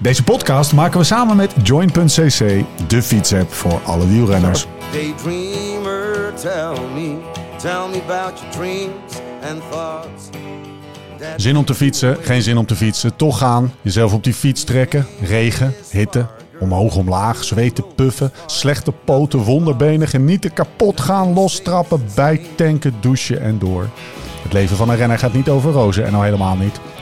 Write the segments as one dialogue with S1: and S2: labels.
S1: Deze podcast maken we samen met Join.cc, de fietsapp voor alle wielrenners.
S2: Daydreamer, tell me, tell me about your dreams and thoughts. That
S1: Zin om te fietsen, geen zin om te fietsen, toch gaan. Jezelf op die fiets trekken, regen, hitte, omhoog, omlaag, zweten, puffen, slechte poten, wonderbenen, genieten, kapot gaan, lostrappen, bijtanken, douchen en door. Het leven van een renner gaat niet over rozen en nou helemaal niet.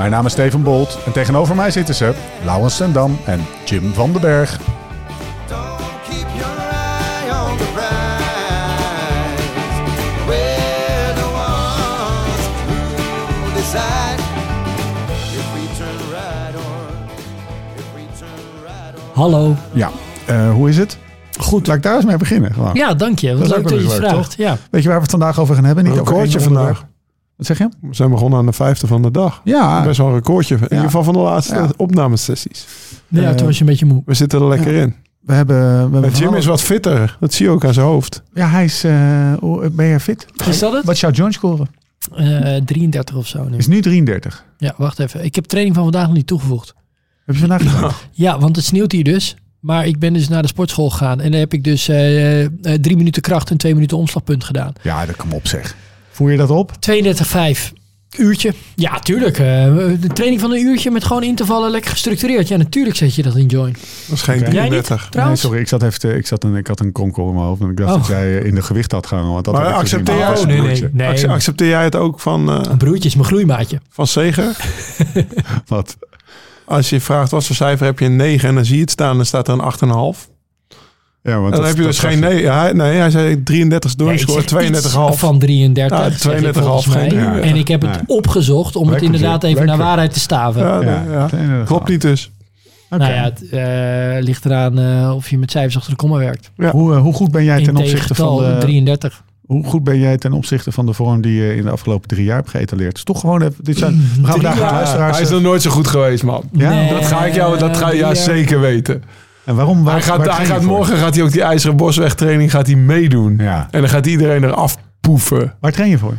S1: Mijn naam is Steven Bolt en tegenover mij zitten ze Laurens Sendam en Jim van den Berg.
S3: Hallo.
S1: Ja, eh, hoe is het?
S3: Goed.
S1: Laat ik daar eens mee beginnen. Gewoon.
S3: Ja, dank je. Wat
S1: Dat
S3: leuk je vraagt. Ja.
S1: Weet je waar we het vandaag over gaan hebben? Niet
S4: Een recordje vandaag.
S1: Wat zeg je?
S4: We zijn begonnen aan de vijfde van de dag.
S1: Ja,
S4: Best wel een recordje. In ieder geval van de laatste
S1: Ja.
S4: opnamesessies.
S3: ja,
S1: Eh,
S3: toen was je een beetje moe.
S4: We zitten er lekker in.
S1: we hebben... We hebben
S4: Jim is wat fitter. Dat zie je ook aan zijn hoofd.
S1: Ja, hij is... eh, hoe- ben je fit?
S3: Is dat het?
S1: Wat is jouw joint score?
S3: Eh 33 of zo nu.
S1: Is nu 33.
S3: Ja, wacht even. Ik heb training van vandaag nog niet toegevoegd.
S1: Heb je vandaag gedaan?
S3: Ja, want het sneeuwt hier dus. Maar ik ben dus naar de sportschool gegaan. En dan heb ik dus eh, eh, drie minuten kracht en twee minuten omslagpunt gedaan.
S1: Ja, dat kom op zeg. Voer je dat op?
S3: 32,5 uurtje. Ja, tuurlijk. eh, de training van een uurtje met gewoon intervallen lekker gestructureerd. Ja, natuurlijk zet je dat in join.
S4: Dat is geen
S1: Oké.
S3: Jij niet?
S4: 33.
S1: Nee, sorry. Ik zat even ik, zat een, ik had een kronkel in mijn hoofd. En ik dacht
S3: Oh.
S1: dat jij eh, in de gewicht had gaan. Want dat
S4: Maar accepteer jij-
S3: Oh,
S1: een
S3: nee, nee.
S4: accepteer jij het ook van, eh,
S3: Een broertje is mijn groeimaatje.
S4: van Zeger?
S1: Wat?
S4: Als je vraagt wat voor cijfer heb je een 9 en dan zie je het staan, dan staat er een 8,5.
S1: Ja, want
S4: dan
S1: dat-
S4: heb je dus geen
S1: je.
S4: 9. Ja, hij- nee, hij zei 33
S3: Nee, ik
S4: doorscore,
S3: zeg iets
S4: 32,5.
S3: Van 33.
S4: Ja,
S3: zeg ik
S4: 32,5
S3: volgens mij.
S4: geen
S1: uur.
S3: En ik heb het
S1: Nee.
S3: opgezocht om het inderdaad even naar waarheid te staven.
S4: Ja,
S1: Ja,
S4: nee, ja.
S1: nee, nee,
S4: Klopt niet dus.
S1: Oké.
S3: Nou ja, het eh, ligt eraan eh, of je met cijfers achter de komma werkt.
S4: Ja.
S1: Hoe, eh, hoe goed ben jij
S3: In
S1: ten opzichte van de,
S3: 33.
S1: hoe goed ben jij ten opzichte van de vorm die je in de afgelopen drie jaar hebt geëtaleerd? Dus toch gewoon even, dit zijn, we gaan vandaag luisteraars.
S4: Hij is nog nooit zo goed geweest, man.
S1: Ja,
S3: Nee,
S4: Dat ga ik jou, dat ga je ja, zeker weten.
S1: En waarom? Waar,
S4: Hij gaat,
S1: waar
S4: hij gaat morgen gaat hij ook die IJzeren Bosweg training gaat hij meedoen.
S1: Ja.
S4: En dan gaat iedereen eraf poefen.
S1: Waar train je voor?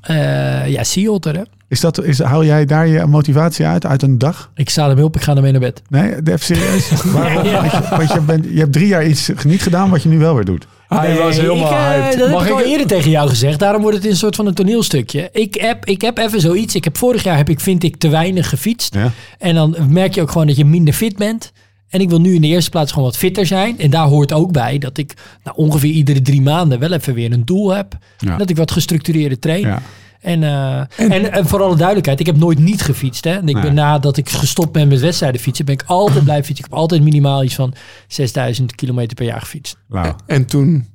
S3: Eh, ja, Sea Otter, hè?
S1: Is dat, is, haal jij daar je motivatie uit, uit een dag?
S3: Ik sta hem op, ik ga ermee naar bed.
S1: Nee, even serieus. Waarom?
S3: Ja.
S1: Want je, want je, bent, je hebt drie jaar iets niet gedaan wat je nu wel weer doet.
S4: Hij was helemaal
S3: ik, eh,
S4: hyped.
S3: Dat
S4: Mag
S3: heb ik al eerder tegen jou gezegd. Daarom wordt het een soort van een toneelstukje. Ik heb, ik heb even zoiets. Ik heb vorig jaar heb ik, vind ik, te weinig gefietst.
S1: Ja.
S3: En dan merk je ook gewoon dat je minder fit bent. En ik wil nu in de eerste plaats gewoon wat fitter zijn. En daar hoort ook bij dat ik nou, ongeveer iedere drie maanden wel even weer een doel heb.
S1: Ja.
S3: Dat ik wat gestructureerder train.
S1: Ja.
S3: En, eh, en, en, voor alle duidelijkheid, ik heb nooit niet gefietst. Hè? En ik
S1: Nee.
S3: ben nadat ik gestopt ben met wedstrijden fietsen, ben ik altijd blijven fietsen. Ik heb altijd minimaal iets van 6000 kilometer per jaar gefietst.
S1: Nou,
S4: En toen,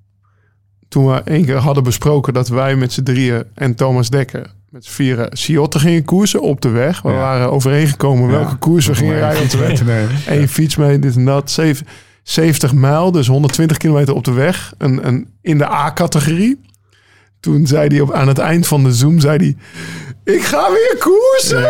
S4: toen we één keer hadden besproken dat wij met z'n drieën en Thomas Dekker met z'n vieren Ciotte gingen koersen op de weg. We
S1: Ja.
S4: waren overeengekomen welke koers we gingen rijden op de
S1: fiets
S4: weg.
S1: mee te nemen.
S4: Eén fiets mee, dit en dat. Zeven- 70 mijl, dus 120 kilometer op de weg. Een, een, in de A-categorie. Toen zei hij op, aan het eind van de Zoom, zei hij... Ik ga weer koersen!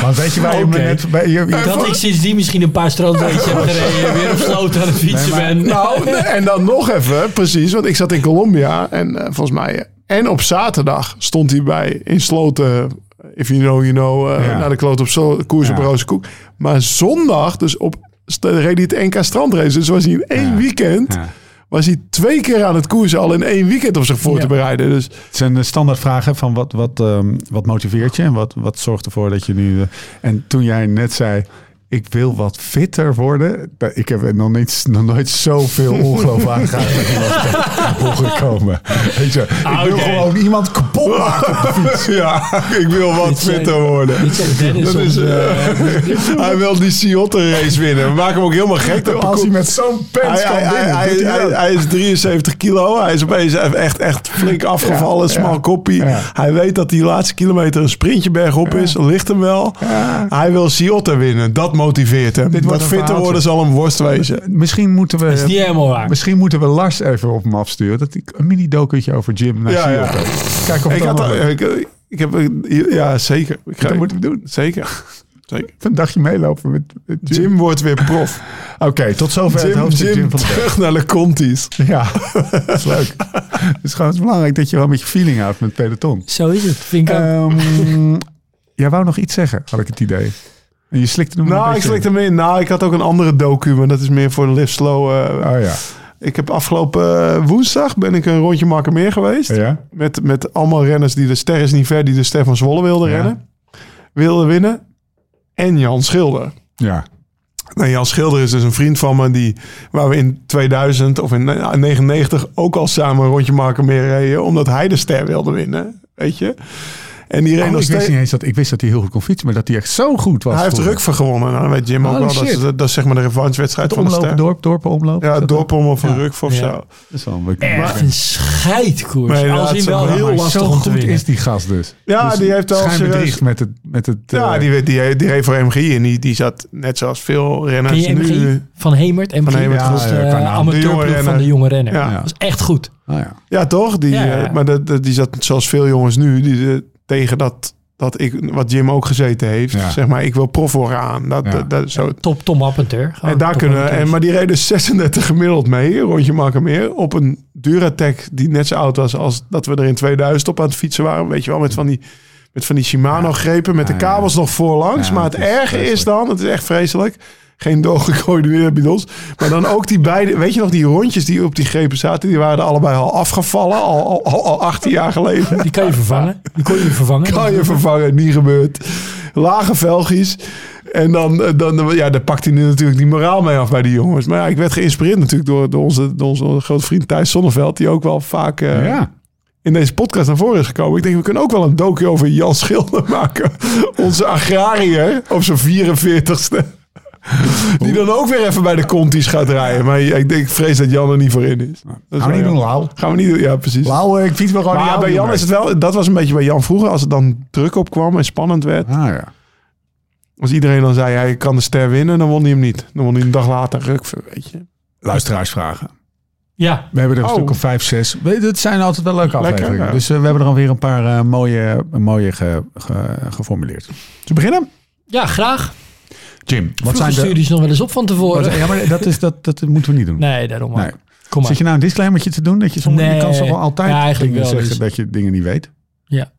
S1: Want weet je waar je net... Bij, je, je-
S3: Dat ik sindsdien misschien een paar strandweetjes heb gereden. Weer op sloot aan het fietsen
S1: Nee, maar-
S3: ben.
S4: Nou, nee, en dan nog even, precies. Want ik zat in Colombia en eh, volgens mij... en op zaterdag stond hij bij in Sloten... If you know, you know. eh,
S1: Ja.
S4: Naar de kloot op zo, koers op
S1: Ja.
S4: Roze Koek. Maar zondag, dus op... reed hij het NK strandrace. Dus was hij in één
S1: Ja.
S4: weekend...
S1: Ja.
S4: was hij twee keer aan het koersen al in één weekend om zich voor
S3: Ja.
S4: te bereiden. Dus
S1: Het zijn de standaardvragen van wat, wat, ehm, wat motiveert je en wat, wat zorgt ervoor dat je nu... eh, en toen jij net zei, ik wil wat fitter worden. Ik heb nog, niet, nog nooit zoveel ongeloof aangegaan dat iemand horen komen. Weet je, ik wil
S3: Oké.
S1: gewoon iemand kapot maakt op de fiets.
S4: Ja, ik wil wat
S3: zijn-
S4: fitter worden. Dat is, eh, hij wil die Ciotte race winnen. We maken hem ook helemaal gek. Dat
S1: Als hij met zo'n pens
S4: hij,
S1: kan
S4: hij,
S1: winnen.
S4: hij,
S1: doet hij
S4: hij-
S1: dat.
S4: hij is 73 kilo. Hij is opeens echt, echt flink afgevallen.
S1: Ja,
S4: smal
S1: ja,
S4: koppie.
S1: ja.
S4: Hij weet dat die laatste kilometer een sprintje bergop is. Ligt hem wel. Hij wil Ciotte winnen. Dat motiveert hem.
S1: Dit wordt
S4: dat
S1: een
S4: fitter
S1: verhaaltje.
S4: worden zal hem worst wezen.
S1: Misschien moeten we...
S3: is niet helemaal waar.
S1: Misschien moeten we Lars even op hem afsturen. Dat ik een mini-dokutje over Jim naar
S4: Ja, ja.
S1: Kijk of
S4: Ik, had, al- ik, ik heb, ja, zeker. Ik ga,
S1: Dat moeten we doen.
S4: Zeker. zeker.
S1: Een dagje meelopen met, met Jim.
S4: Jim wordt weer prof.
S1: Oké, tot zover het
S4: Jim,
S1: hoofdstuk
S4: Jim,
S1: Jim van de
S4: terug naar de Contis.
S1: Ja, dat is leuk. Het is gewoon belangrijk dat je wel een beetje feeling houdt met peloton.
S3: Zo is het, vind ik ook.
S1: Ehm jij wou nog iets zeggen, had ik het idee. En je slikte hem een
S4: Nou, ik slikte hem in. Nou, ik had ook een andere docu, maar dat is meer voor de Live Slow. eh,
S1: Oh ja.
S4: Ik heb afgelopen eh, woensdag ben ik een rondje Makkermeer geweest.
S1: Ja?
S4: Met, met allemaal renners die de ster is niet ver, die de ster van Zwolle wilden
S1: Ja.
S4: rennen. Wilden winnen. En Jan Schilder.
S1: Ja.
S4: Nou, Jan Schilder is dus een vriend van me die, waar we in 2000 of in 99 ook al samen een rondje Makkermeer reden. Omdat hij de ster wilde winnen. Weet je? En die reed
S1: Oh,
S4: nog
S1: ik, wist niet eens dat, ik wist dat hij heel goed kon fietsen, maar dat hij echt zo goed was.
S4: Hij heeft. Rukver gewonnen. Nou, dan weet Jim ook wel. Dat is, dat is zeg maar de revanchewedstrijd
S1: Het
S4: van de ster.
S1: dorp, dorpen omlopen.
S4: Ja,
S1: Is dat
S4: Dorpom of een
S1: Ja.
S4: Rukver of
S3: Ja.
S4: zo.
S1: Dat is wel een beetje...
S3: Echt een scheidkoers.
S4: Nee,
S3: Als
S4: is
S3: wel heel lastig
S1: zo
S3: om te
S1: goed
S3: winnen.
S1: is die gast dus.
S4: Ja,
S1: Dus
S4: die heeft
S1: schijnbedriegt
S4: serieus-
S1: met het... Met het
S4: Ja,
S1: eh,
S4: die, die, die reed voor MGI en die, die zat net zoals veel renners
S3: Ken je
S4: nu...
S3: MG? Van Hemert? MG,
S4: Van Hemert,
S3: was
S1: ja,
S3: de van de jonge renner.
S4: Ja.
S3: Dat was echt goed.
S1: oh ja.
S4: Ja, toch? Die, eh, maar dat, die zat zoals veel jongens nu, die, tegen dat, dat ik, wat Jim ook gezeten heeft.
S1: Ja.
S4: Zeg maar, ik wil prof worden aan. Dat,
S1: Ja.
S4: dat, dat- zo.
S3: Top Tom Appenter.
S4: En daar kunnen, en, maar die reden 36 gemiddeld mee, rondje Makkermeer, op een Duratec die net zo oud was als dat we er in 2000 op aan het fietsen waren. Weet je wel, met van die, met van die Shimano-grepen, met de kabels nog voorlangs.
S1: Ja,
S4: maar het, erge is dan, het is echt vreselijk, geen doorgecoördineerde bidons. Maar dan ook die beide, weet je nog, die rondjes die op die grepen zaten, die waren er allebei al afgevallen, al, al, al, al 18 jaar geleden.
S3: Die kan je vervangen. Die kon je vervangen.
S4: Kan je vervangen, niet gebeurd. Lage velgies. En dan, eh, dan, ja, daar pakt hij nu natuurlijk die moraal mee af bij die jongens. Maar ja, ik werd geïnspireerd natuurlijk door, door, onze, door onze grote vriend Thijs Sonneveld. Die ook wel vaak eh,
S1: ja.
S4: in deze podcast naar voren is gekomen. Ik denk, we kunnen ook wel een docu over Jan Schilder maken. Onze agrariër op zijn 44ste. Die dan ook weer even bij de Contis gaat rijden. Maar ik, denk, ik vrees dat Jan er niet voor in is. Dat is
S1: Gaan we niet doen. Lau.
S4: Gaan we niet doen, ja precies.
S1: Lau, eh, ik fiets wel gewoon
S4: Maar
S1: niet
S4: bij Jan is het wel, dat was een beetje bij Jan vroeger, als het dan druk opkwam en spannend werd.
S1: Ah ja.
S4: Als iedereen dan zei, hij kan de ster winnen, dan won hij hem niet. Dan won hij een dag later Rukver, weet je.
S1: Luisteraarsvragen.
S3: Ja,
S1: We hebben er een
S4: Oh.
S1: stuk of vijf, zes. Het zijn altijd wel leuke
S4: Lekker,
S1: afleveringen.
S4: ja.
S1: Dus eh, we hebben er alweer een paar eh, mooie, mooie ge, ge- geformuleerd. Zullen we beginnen?
S3: ja graag.
S1: Jim, wat
S3: Vroeger
S1: zijn de...
S3: je ze nog wel eens op van tevoren.
S1: wat- ja, maar dat, is, dat, dat moeten we niet doen.
S3: Nee, daarom ook.
S1: Nee.
S3: Kom maar.
S1: Zit je nou een disclaimertje te doen? Dat je, soms, je
S3: Nee.
S1: kan wel altijd
S3: Ja, eigenlijk
S1: dingen
S3: wel,
S1: zeggen
S3: dus-
S1: dat je dingen niet weet?
S3: Ja.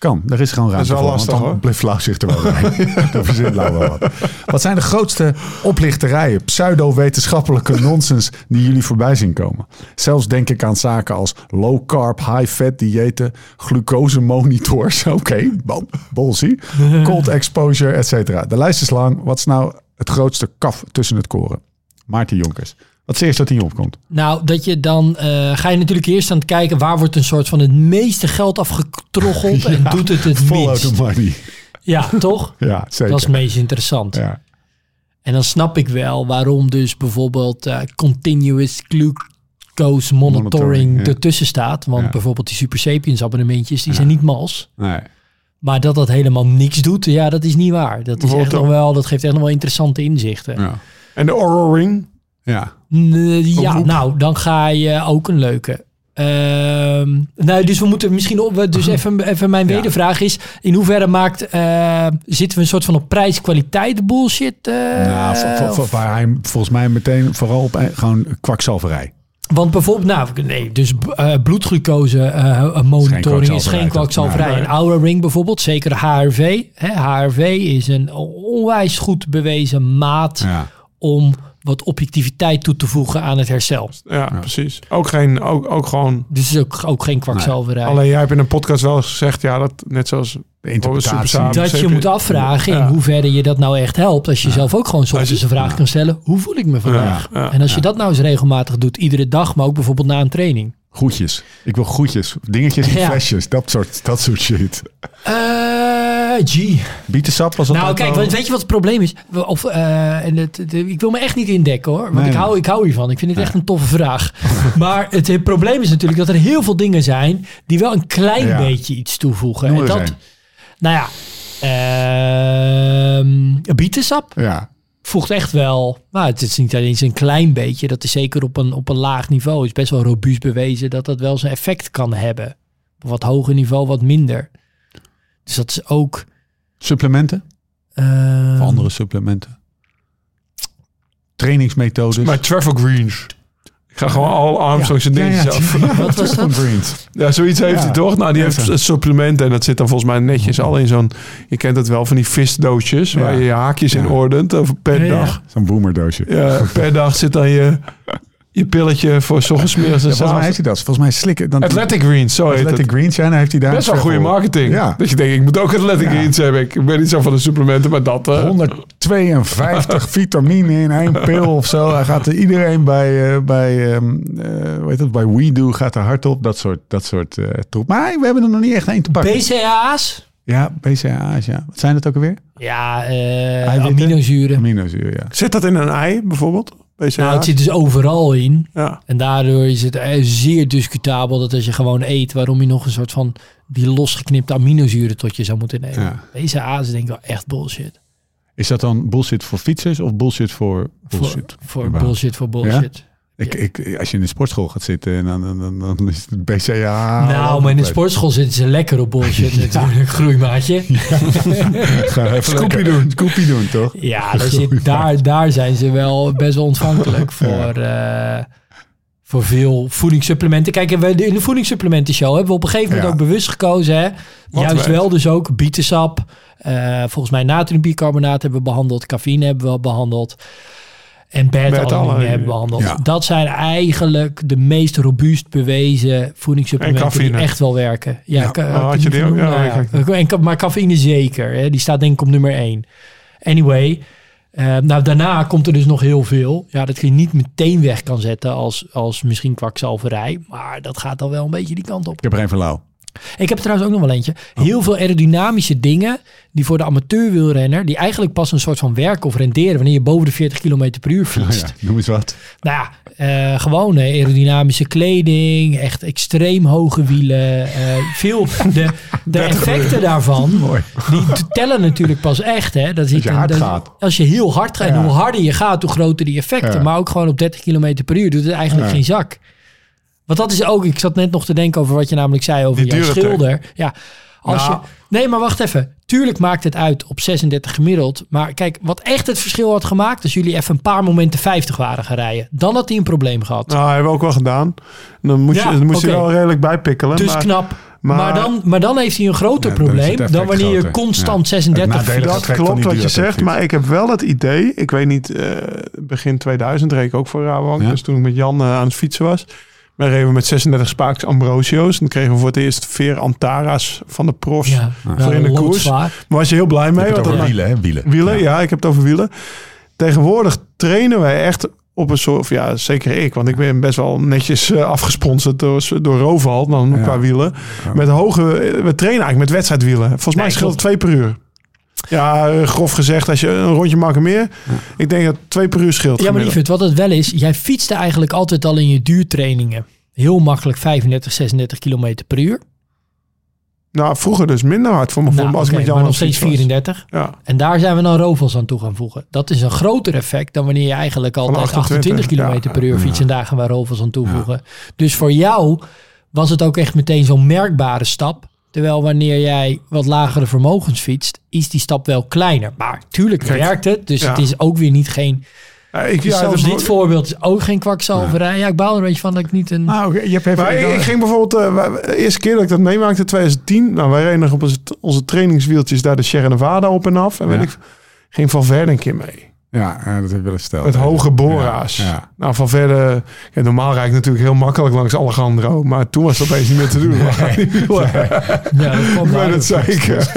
S1: Kan, daar is gewoon ruimte
S4: wel
S1: voor.
S4: lastig,
S1: want dan
S4: hoor.
S1: blijft Lau zich er wel bij. Verzint Lau wel wat. Wat zijn de grootste oplichterijen, pseudo-wetenschappelijke nonsens die jullie voorbij zien komen? Zelfs denk ik aan zaken als low carb, high fat diëten, glucose monitors, oké, okay, bolsie, cold exposure, et cetera. De lijst is lang. Wat is nou het grootste kaf tussen het koren? Maarten Jonkers. Wat is het eerst dat hier opkomt?
S3: Nou, dat je dan eh, ga je natuurlijk eerst aan het kijken waar wordt een soort van het meeste geld afgetroggeld en doet het het minst.
S1: money.
S3: Ja, toch?
S1: Ja, zeker.
S3: Dat is het meest interessant.
S1: ja.
S3: En dan snap ik wel waarom dus bijvoorbeeld eh, continuous glucose monitoring,
S1: Monitoring, ja.
S3: ertussen staat. Want
S1: Ja.
S3: bijvoorbeeld die Super Sapiens abonnementjes, die zijn niet mals.
S1: Nee.
S3: Maar dat dat helemaal niks doet, ja, dat is niet waar. Dat, is echt nog wel, dat geeft echt nog wel interessante inzichten.
S1: Ja.
S4: En de Oral Ring.
S1: Ja.
S3: Ja, nou, dan ga je ook een leuke. Ehm, nou, dus we moeten misschien op. Dus even, even mijn
S1: Ja.
S3: wedervraag is: in hoeverre maakt. eh, zitten we een soort van op prijs-kwaliteit bullshit? eh,
S1: nou, voor, voor, waar hij volgens mij meteen vooral op gewoon kwakzalverij.
S3: Want bijvoorbeeld, nou, nee, dus eh, bloedglucose monitoring is geen
S1: kwakzalverij.
S3: Een Aura Ring bijvoorbeeld, zeker HRV. Hè, HRV is een onwijs goed bewezen maat
S1: Ja.
S3: om wat objectiviteit toe te voegen aan het herstel.
S4: Ja, precies. Ook, geen, ook, ook gewoon...
S3: Dus ook, ook geen kwakzalverij.
S4: Alleen jij hebt in een podcast wel gezegd, ja, dat net zoals...
S1: De interpretatie.
S4: Supersamen.
S3: dat je
S4: zeker.
S3: moet afvragen in
S4: Ja.
S3: hoeverre je dat nou echt helpt. Als je zelf ook gewoon soms
S4: je-
S3: eens een vraag kan stellen. Hoe voel ik me vandaag?
S4: Ja, ja,
S3: en als je dat nou eens regelmatig doet, iedere dag, maar ook bijvoorbeeld na een training.
S1: Goedjes. Ik wil goedjes. Dingetjes in
S3: Ja.
S1: flesjes. Dat soort, dat soort shit.
S3: Eh, G.
S1: Bietensap was dat
S3: Nou, kijk, weet je wat het probleem is? Of, eh, en het, de- ik wil me echt niet indekken hoor. Want
S1: Nee,
S3: ik, hou, ik hou hiervan. Ik vind het echt een toffe vraag. maar het, het probleem is natuurlijk dat er heel veel dingen zijn die wel een klein
S1: Ja.
S3: beetje iets toevoegen. En dat, nou ja, ehm bietensap
S1: Ja.
S3: voegt echt wel. Nou, het is niet alleen een klein beetje. Dat is zeker op een, op een laag niveau. Is best wel robuust bewezen dat dat wel zijn effect kan hebben. Op wat hoger niveau wat minder. Dus dat is ook.
S1: Supplementen? Of andere supplementen? Trainingsmethodes?
S4: Maar Trevor Greens. Ik ga gewoon al Armstrong zijn dingen zelf.
S3: Wat was dat?
S1: Greens.
S4: Ja, zoiets heeft
S1: Ja.
S4: hij toch? Nou, die
S1: Ja,
S4: heeft
S1: zo.
S4: een supplement en dat zit dan volgens mij netjes al in zo'n... Je kent het wel van die visdoosjes waar
S1: Ja.
S4: je je haakjes in
S1: Ja.
S4: ordent over per
S3: Ja.
S4: dag.
S1: Zo'n boomerdoosje.
S4: Ja, per dag zit dan je, je pilletje voor 's ochtends, middags en
S1: Ja, volgens mij heeft hij dat. Volgens mij slikken. Dan
S4: Athletic Greens, zo heet
S1: Athletic
S4: het.
S1: Greens, ja, dan heeft hij daar
S4: Best wel goede marketing.
S1: Ja.
S4: Dat je denkt, ik moet ook Athletic
S1: Ja.
S4: Greens hebben. Ik ben niet zo van de supplementen, maar dat... eh,
S1: 152 vitamine in één pil of zo. Hij gaat er iedereen bij, eh, bij, ehm eh, hoe heet het, bij WeDo gaat er hard op. Dat soort, dat soort eh, troep. Maar we hebben er nog niet echt één te pakken.
S3: BCA's?
S1: ja, BCAA's, ja. Wat zijn het ook alweer?
S3: Ja, eh aminozuren.
S1: Aminozuur, ja.
S4: Zit dat in een ei bijvoorbeeld? BCAA's?
S3: Nou, het zit dus overal in.
S4: Ja.
S3: En daardoor is het eh, zeer discutabel dat als je gewoon eet, waarom je nog een soort van die losgeknipte aminozuren tot je zou moeten nemen.
S1: Ja.
S3: BCA's denk ik wel echt bullshit.
S1: Is dat dan bullshit voor fietsers of bullshit voor bullshit?
S3: Voor, voor bullshit, voor bullshit.
S1: Ik, ik, als je in de sportschool gaat zitten, en dan, dan, dan, is het BCA.
S3: nou, maar in de sportschool zitten ze lekker op bullshit natuurlijk, groeimaatje.
S1: Ga even
S4: Scoopie
S1: lekker- Scoopie doen, toch?
S3: Ja, daar, zit, daar, daar zijn ze wel best wel ontvankelijk voor, eh, voor veel voedingssupplementen. Kijk, in de voedingssupplementen show hebben we op een gegeven moment ook bewust gekozen. Hè? Juist wel dus ook bietensap. eh, volgens mij natriumbicarbonaat hebben we behandeld. Cafeïne hebben we behandeld. En beta-alanine hebben behandeld.
S1: Ja.
S3: Dat zijn eigenlijk de meest robuust bewezen voedingssupplementen
S4: En
S3: die echt wel werken. Ja,
S1: Ja.
S3: ka-
S4: Oh, had je die ook?
S3: genoemd,
S4: Ja,
S3: nou. En maar cafeïne zeker. Hè? Die staat denk ik op nummer 1. Anyway, eh, nou daarna komt er dus nog heel veel. Ja, dat je niet meteen weg kan zetten als, als misschien kwakzalverij. Maar dat gaat dan wel een beetje die kant op.
S1: Ik heb er een van lauw.
S3: Ik heb trouwens ook nog wel eentje. Heel veel aerodynamische dingen die voor de amateurwielrenner... die eigenlijk pas een soort van werken of renderen... wanneer je boven de 40 km per uur fietst.
S1: Ja, noem eens wat.
S3: Nou ja, eh, gewoon eh, aerodynamische kleding, echt extreem hoge wielen. eh, veel, de, de effecten daarvan,
S1: Mooi.
S3: die tellen natuurlijk pas echt. Hè? Dat
S1: Als je hard gaat.
S3: Als je heel hard gaat, en hoe harder je gaat, hoe groter die effecten.
S1: Ja.
S3: Maar ook gewoon op 30 km per uur doet het eigenlijk geen zak. Want dat is ook, ik zat net nog te denken over wat je namelijk zei over
S4: Die
S3: jouw schilder. Ja, als
S4: Nou.
S3: je, nee, maar wacht even. Tuurlijk maakt het uit op 36 gemiddeld. Maar kijk, wat echt het verschil had gemaakt... als jullie even een paar momenten 50 waren gaan rijden. Dan had hij een probleem gehad.
S4: Nou, hebben we ook wel gedaan. Dan moest,
S3: Ja,
S4: je, dan moest je wel redelijk bijpikkelen.
S3: dus
S4: maar
S3: knap. Maar,
S4: maar-
S3: dan, maar dan heeft hij een groter
S1: Ja,
S3: probleem... dan wanneer je constant
S1: Ja.
S3: 36...
S1: Het nadelige
S4: dat
S1: effect van
S4: klopt wat je zegt, maar ik heb wel het idee, ik weet niet, eh, begin 2000 reed ik ook voor Rabobank.
S1: Ja.
S4: Dus toen ik met Jan eh, aan het fietsen was, wij reden we met 36 spaaks Ambrosio's. En dan kregen we voor het eerst veer Antara's van de profs.
S3: Ja,
S4: Voor in de koers. Maar was je heel blij mee? Want
S1: over
S4: dat-
S1: wielen, hè? Wielen.
S4: Wielen, ja. ik heb het over wielen. Tegenwoordig trainen wij echt op een soort, ja, zeker ik, want ik ben best wel netjes eh, afgesponsord door, door Roval dan
S1: Ja.
S4: qua wielen.
S1: Ja.
S4: Met hoge, we trainen eigenlijk met wedstrijdwielen. Volgens mij
S3: Nee,
S4: scheelt het twee per uur. Ja, eh, grof gezegd, als je een rondje maken meer. Ik denk dat twee per uur scheelt.
S3: Ja, maar lieverd, wat het wel is... jij fietste eigenlijk altijd al in je duurtrainingen... heel makkelijk 35, 36 kilometer per uur.
S4: Nou, vroeger dus minder hard voor mijn
S3: Nou,
S4: als
S3: oké,
S4: ik met aan
S3: nog steeds
S4: fietsen was.
S3: 34.
S4: Ja,
S3: En daar zijn we dan rovels aan toe gaan voegen. Dat is een groter effect dan wanneer je eigenlijk altijd 28,
S4: 28
S3: kilometer per uur
S1: ja.
S3: fietst. En daar gaan we rovels aan toevoegen. Dus voor jou was het ook echt meteen zo'n merkbare stap. Terwijl wanneer jij wat lagere vermogens fietst, is die stap wel kleiner. Maar tuurlijk
S4: Kijk,
S3: werkt het. Dus
S4: ja.
S3: het is ook weer niet geen...
S4: Ja, ik,
S3: Dus
S4: ja,
S3: zelfs
S4: dat-
S3: dit voorbeeld is ook geen kwakzalverij. Ja, ik baal er een beetje van dat ik niet een...
S1: Nou, oké, je hebt even...
S4: Maar ik, ik ging bijvoorbeeld, eh, de eerste keer dat ik dat meemaakte, 2010. Nou, wij reden nog op onze, onze trainingswieltjes daar de Sierra Nevada op en af. En
S1: Ja.
S4: weet ik, ging Valverde een keer mee.
S1: Ja, ja, dat heb ik wel eens verteld.
S4: Met hoge bora's.
S1: Ja, ja.
S4: Nou, van verder... Ja, normaal rijd ik natuurlijk heel makkelijk langs Alejandro. Maar toen was het opeens niet meer te doen.
S3: Ja, dat
S4: Ik weet het zeker.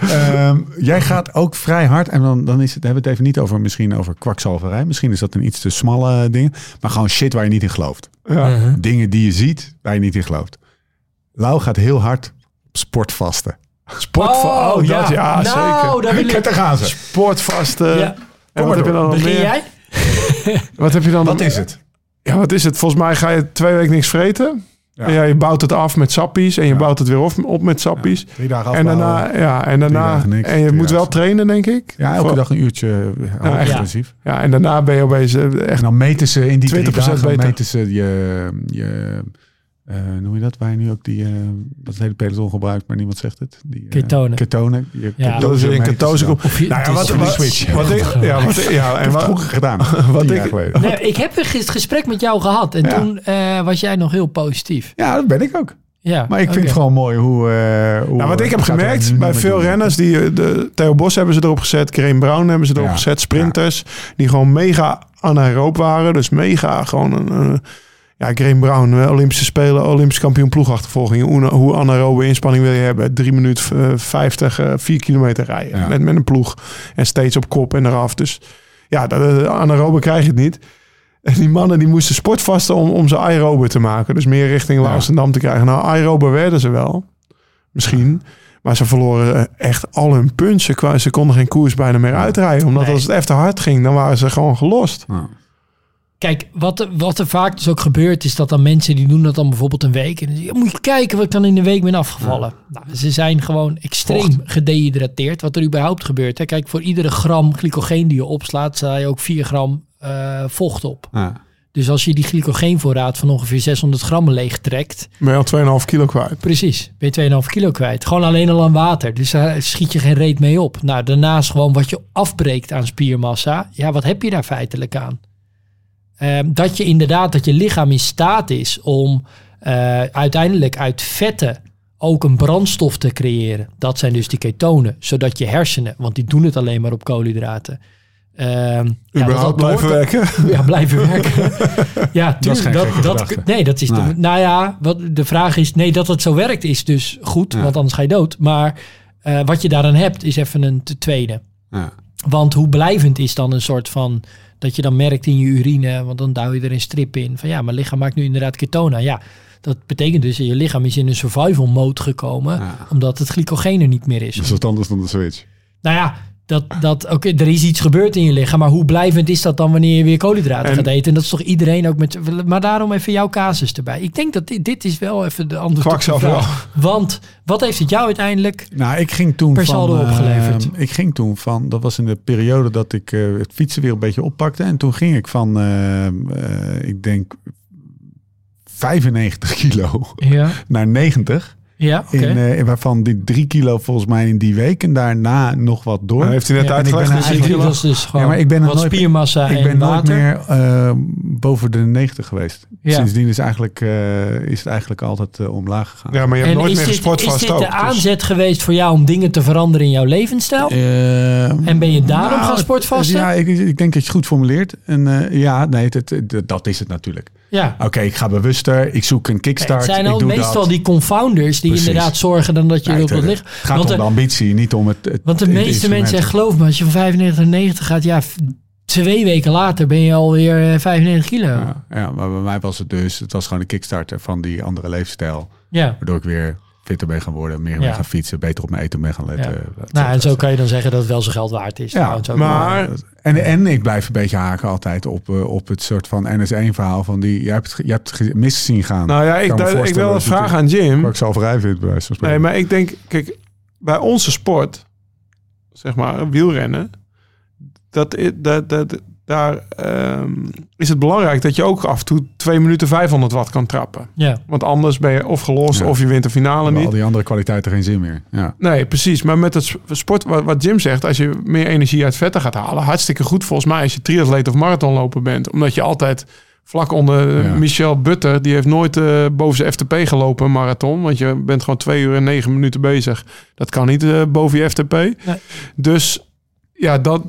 S1: Ehm, jij gaat ook vrij hard. En dan, dan is het, hebben we het even niet over misschien over kwakzalverij. Misschien is dat een iets te smalle ding. Maar gewoon shit waar je niet in gelooft.
S4: Ja.
S3: Mhm.
S1: Dingen die je ziet waar je niet in gelooft. Lau gaat heel hard sportvasten.
S4: Sport van, oh, dat ja,
S3: nou,
S4: zeker.
S3: daar wil ik...
S1: Kijk, daar gaan ze.
S4: Sportvasten. En wat heb je dan nog
S3: Begin
S4: meer?
S3: jij?
S4: Wat heb je dan?
S1: Wat is het?
S4: Ja, wat is het? Volgens mij ga je twee weken niks vreten.
S1: Ja.
S4: En ja, je bouwt het af met sappies en je bouwt het weer op, op met sappies.
S1: Drie dagen
S4: en
S1: afbouwen.
S4: daarna, ja, en daarna,
S1: dagen niks,
S4: en je moet wel trainen, denk ik.
S1: Ja, elke
S4: Voor-
S1: dag een uurtje eh,
S4: Ja, echt.
S1: intensief.
S4: Ja, en daarna ben je opeens eh, echt
S1: En dan meten ze in die drie
S4: 20%
S1: dagen
S4: beter.
S1: meten ze je, je eh, noem je dat? Waar je nu ook die, eh, dat het hele peloton gebruikt, maar niemand zegt het. Die, eh,
S3: Ketonen.
S1: Ketonen. Je
S3: Ja.
S1: ketose
S4: in komt. Nou ja,
S3: het
S4: wat,
S3: is
S4: wat,
S3: switch.
S4: wat ik, ja, wat, ja, en
S1: het
S4: wat,
S1: gedaan.
S4: wat ik-.
S3: Nee, ik heb een ges- gesprek met jou gehad en
S1: Ja.
S3: toen eh, was jij nog heel positief.
S1: Ja, dat ben ik ook.
S3: Ja,
S1: Maar ik vind het gewoon mooi hoe... eh hoe
S4: nou, wat ik heb
S1: er
S4: gemerkt bij veel
S1: doen.
S4: renners, die, de, Theo Bos hebben ze erop gezet, Graham Brown hebben ze erop
S1: Ja,
S4: gezet, sprinters, die gewoon mega anaeroop waren. Dus mega gewoon een, een- ja, Graham Brown, eh, Olympische Spelen, Olympisch kampioen ploegachtervolging. Hoe, hoe anaerobe inspanning wil je hebben? Drie minuten eh, 50, eh, vier kilometer rijden
S1: Ja.
S4: met, met een ploeg en steeds op kop en eraf. Dus ja, dat, eh, anaerobe krijg je het niet. En die mannen die moesten sportvasten om, om ze aerobe te maken. Dus meer richting
S1: Ja.
S4: Amsterdam te krijgen. Nou, aerobe werden ze wel. Misschien. Maar ze verloren eh, echt al hun punchen. Qua- Ze konden geen koers bijna meer uitrijden. Omdat
S3: Nee.
S4: als het even te hard ging, dan waren ze gewoon gelost.
S1: Ja.
S3: Kijk, wat, er- wat er vaak dus ook gebeurt, is dat dan mensen die doen dat dan bijvoorbeeld een week. En dan moet je kijken wat ik dan in een week ben afgevallen. Nou, ze zijn gewoon extreem gedehydrateerd. Wat er überhaupt gebeurt. Hè. Kijk, voor iedere gram glycogeen die je opslaat, sla je ook 4 gram eh, vocht op.
S1: Ja.
S3: Dus als je die glycogeenvoorraad van ongeveer 600 gram leeg trekt,
S4: Ben je al 2,5 kilo kwijt.
S3: Precies, ben je 2,5 kilo kwijt. Gewoon alleen al aan water. Dus daar schiet je geen reet mee op. Nou, daarnaast gewoon wat je afbreekt aan spiermassa. Ja, wat heb je daar feitelijk aan? Ehm, dat je inderdaad, dat je lichaam in staat is om eh, uiteindelijk uit vetten ook een brandstof te creëren. Dat zijn dus die ketonen. Zodat je hersenen, want die doen het alleen maar op koolhydraten. Ehm, ja, dat
S4: Überhaupt
S3: dat
S4: blijven werken.
S3: ja, blijven werken. ja,
S1: Dat is geen
S3: tuurlijk. Dat, dat, nee, dat is.
S1: Nee.
S3: De, nou ja, wat, de vraag is: nee, dat het zo werkt is dus goed,
S1: Ja.
S3: want anders ga je dood. Maar eh, wat je daaraan hebt, is even een te tweede.
S1: Ja.
S3: Want hoe blijvend is dan een soort van. Dat je dan merkt in je urine, want dan duw je er een strip in. Van ja, mijn lichaam maakt nu inderdaad ketona. Ja, dat betekent dus dat je lichaam is in een survival mode gekomen.
S1: Ja.
S3: Omdat het glycogeen er niet meer is.
S1: Dat is wat anders dan de switch.
S3: Nou ja, dat, dat, oké, er is iets gebeurd in je lichaam. Maar hoe blijvend is dat dan wanneer je weer koolhydraten
S4: En-
S3: gaat eten? En dat is toch iedereen ook met... Maar daarom even jouw casus erbij. Ik denk dat dit, dit is wel even de de
S4: Kwakzalverhaal.
S3: vraag. Want wat heeft het jou uiteindelijk...
S1: Nou, ik ging toen
S3: Per
S1: van...
S3: saldo
S1: eh,
S3: opgeleverd.
S1: ik ging toen van... Dat was in de periode dat ik eh, het fietsen weer een beetje oppakte. En toen ging ik van... eh, eh, ik denk 95 kilo
S3: Ja,
S1: naar 90.
S3: Ja oké.
S1: In, eh, waarvan die 3 kilo volgens mij in die week. En daarna nog wat door.
S4: Heeft hij net
S3: Ja,
S4: uitgelegd.
S1: ben
S4: dus drie
S3: dat is gewoon
S1: Ja, maar ik ben
S3: wat
S1: nooit-
S3: spiermassa
S1: ik
S3: en
S1: ben nooit
S3: water.
S1: meer eh, boven de 90 geweest.
S3: Ja.
S1: Sindsdien is, eigenlijk, eh, is het eigenlijk altijd eh, omlaag gegaan.
S4: Ja, maar je hebt
S3: En
S4: nooit
S3: is
S4: meer
S3: dit,
S4: gesport
S3: is
S4: vast
S3: dit
S4: ook.
S3: de
S4: dus-
S3: aanzet geweest voor jou om dingen te veranderen in jouw levensstijl?
S1: Eh,
S3: En ben je daarom
S1: nou,
S3: gaan sportvasten?
S1: Ja, ik, ik denk dat je het goed formuleert. En eh, ja, nee, het- dat is het natuurlijk.
S3: Ja.
S1: Oké, ik ga bewuster. Ik zoek een kickstart.
S3: Het zijn
S1: ik
S3: al
S1: doe
S3: meestal
S1: dat.
S3: die confounders die
S1: Precies.
S3: inderdaad zorgen dan dat je
S1: Nee,
S3: wilt wat
S1: het,
S3: liggen.
S1: het gaat
S3: Want
S1: om
S3: de-
S1: de ambitie, niet om het, het
S3: Want de meeste mensen, geloof me, als je van 95 naar 90 gaat, ja, twee weken later ben je alweer eh, 95 kilo. Ja.
S1: Ja, ja, maar bij mij was het dus, het was gewoon een kickstarter van die andere leefstijl. Waardoor ik weer fitter ben gaan worden, meer
S3: Ja.
S1: ben gaan fietsen, beter op mijn eten ben gaan letten.
S3: Ja. Nou, en zo kan je dan zeggen dat het wel zijn geld waard is.
S1: Ja,
S3: ook.
S4: maar-
S1: En, en ik blijf een beetje haken altijd op, eh, op het soort van NS1-verhaal van die, je hebt, je hebt mis zien gaan.
S4: Nou ja, ik, ik wil een vraag aan Jim.
S1: Waar ik zelf vrij vind, bij wijze van spreken.
S4: Nee, maar ik denk, kijk, bij onze sport, zeg maar wielrennen, dat, dat, dat, daar ehm, is het belangrijk dat je ook af en toe 2 minuten 500 watt kan trappen.
S3: Ja,
S4: Want anders ben je of gelost
S1: Ja.
S4: of je wint de finale niet.
S1: al die andere kwaliteiten geen zin meer. Ja.
S4: Nee, precies. Maar met het sp- sport, wat, wat Jim zegt, als je meer energie uit vetten gaat halen, hartstikke goed volgens mij als je triatleet of marathonloper bent. Omdat je altijd vlak onder
S1: Ja.
S4: Michel Butter, die heeft nooit eh, boven zijn FTP gelopen, een marathon. Want je bent gewoon twee uur en negen minuten bezig. Dat kan niet eh, boven je FTP. Dus ja, dat,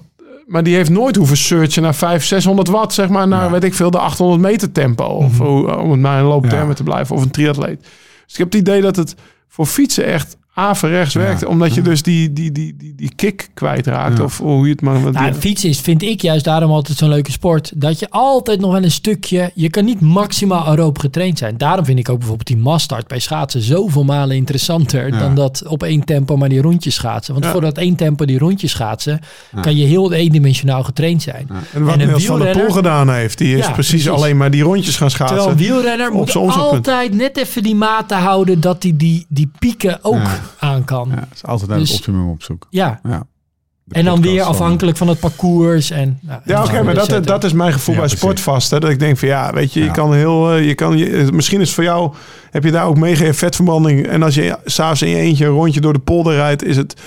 S4: maar die heeft nooit hoeven searchen naar 500, 600 watt, zeg maar, naar,
S1: Ja.
S4: weet ik veel, de 800 meter tempo. Of hoe- om het maar een looptermen
S1: Ja.
S4: te blijven, of een triatleet. Dus ik heb het idee dat het voor fietsen echt averechts
S1: Ja.
S4: werkt, omdat je dus die, die, die, die, die kick kwijtraakt,
S1: Ja.
S4: of hoe je het maar...
S3: Nou, fietsen is, vind ik juist daarom altijd zo'n leuke sport. Dat je altijd nog wel een stukje... Je kan niet maximaal aeroop getraind zijn. Daarom vind ik ook bijvoorbeeld die massstart bij schaatsen zoveel malen interessanter...
S1: Ja.
S3: dan dat op één tempo maar die rondjes schaatsen. Want
S4: Ja.
S3: voor dat één tempo die rondjes schaatsen...
S1: Ja.
S3: kan je heel eendimensionaal getraind zijn.
S4: en wat
S3: en een
S4: Niels van der Poel gedaan heeft, die is
S3: Ja,
S4: precies,
S3: precies.
S4: alleen maar die rondjes gaan schaatsen.
S3: Terwijl een wielrenner
S4: op
S3: moet altijd net even die maten houden... dat hij die, die pieken ook
S1: Ja.
S3: Aan kan.
S1: Ja,
S3: Ja.
S1: het is altijd naar
S3: Dus-
S1: het optimum op zoek. Ja. De
S3: En dan weer afhankelijk van het parcours. En, nou,
S4: Ja, oké, maar dat, dat is mijn gevoel
S1: Ja,
S4: bij sportvast. Hè, dat ik denk van ja, weet je, je
S1: Ja.
S4: kan heel, eh, je kan, je, misschien is het voor jou, heb je daar ook mega vetverbranding. En als je s'avonds in je eentje een rondje door de polder rijdt, is het,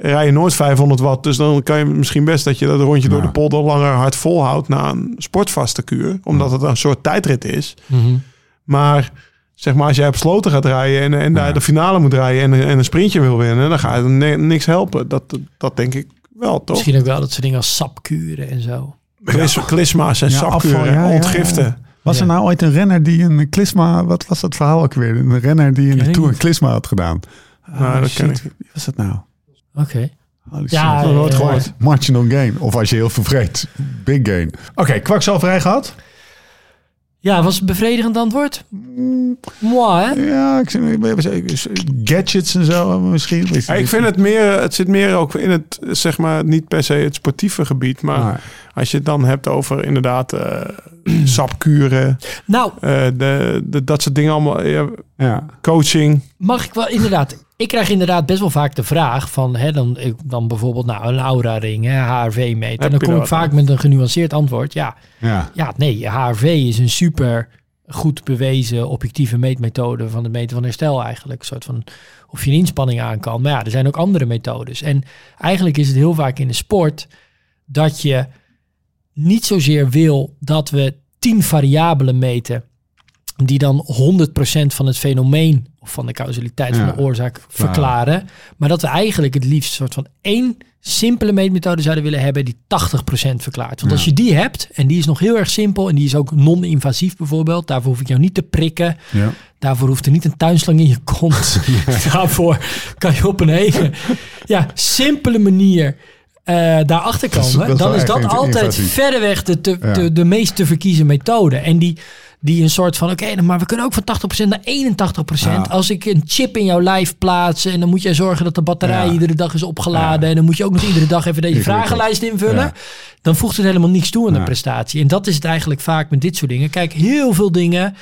S4: rij je nooit 500 watt. Dus dan kan je misschien best dat je dat rondje door
S1: Ja.
S4: de polder langer hard volhoudt na een sportvaste kuur. Omdat het een soort tijdrit is.
S3: Mhm.
S4: Maar zeg maar, als jij op sloten gaat rijden en, en daar
S1: Ja.
S4: de finale moet rijden en, en een sprintje wil winnen, dan gaat het niks helpen. Dat, dat denk ik wel, toch?
S3: Misschien ook wel dat soort dingen als sapkuren en zo.
S4: Klis, Klisma's en
S1: Ja,
S4: sapkuren,
S1: afval, ja,
S4: ontgiften.
S1: ja. Was er nou ooit een renner die een klisma... Wat was dat verhaal ook weer? Een renner die in de Tour een klisma had gedaan.
S4: Nou, dat ken ik
S1: Wie was dat nou?
S3: Oké.
S1: Holy
S3: Ja,
S1: shit.
S3: ja,
S4: nooit
S3: ja.
S4: gehoord.
S1: Marginal gain. Of als je heel veel vreet. Big gain. Oké, kwakzalverij gehad?
S3: Ja, was het bevredigend antwoord? Mooi, hè?
S1: Ja, ik zeg, gadgets en zo misschien.
S4: Ja, ik vind het meer, het zit meer ook in het, zeg maar, niet per se het sportieve gebied. Maar als je het dan hebt over inderdaad eh, sapkuren,
S3: Nou,
S4: eh, de, de, dat soort dingen allemaal, ja,
S1: ja.
S4: coaching.
S3: mag ik wel inderdaad... Ik krijg inderdaad best wel vaak de vraag van... Hè, dan, ik- dan bijvoorbeeld nou, een Aura-ring, hè, HRV-meter. En dan kom ik vaak met een genuanceerd antwoord. Ja,
S1: ja.
S3: ja, nee, HRV is een super goed bewezen objectieve meetmethode van het meten van herstel eigenlijk. Een soort van of je een inspanning aan kan. Maar ja, er zijn ook andere methodes. En eigenlijk is het heel vaak in de sport dat je niet zozeer wil dat we tien variabelen meten die dan 100% van het fenomeen of van de causaliteit
S1: Ja,
S3: van de oorzaak verklaren. Maar dat we eigenlijk het liefst een soort van één simpele meetmethode zouden willen hebben die 80% verklaart. Want als je die hebt, en die is nog heel erg simpel en die is ook non-invasief bijvoorbeeld, daarvoor hoef ik jou niet te prikken.
S1: ja.
S3: Daarvoor hoeft er niet een tuinslang in je kont. Daarvoor kan je op een hele ja, simpele manier eh, daarachter komen.
S1: is
S3: dan is dat altijd verreweg de, de, de meest te verkiezen methode. En die, die een soort van, oké, maar we kunnen ook van 80% naar 81%.
S1: Ja.
S3: Als ik een chip in jouw lijf plaats en dan moet jij zorgen dat de batterij
S1: Ja.
S3: iedere dag is opgeladen.
S1: Ja.
S3: En dan moet je ook nog iedere dag even deze vragenlijst invullen. Dan voegt het helemaal niks toe aan de prestatie. En dat is het eigenlijk vaak met dit soort dingen. Kijk, heel veel dingen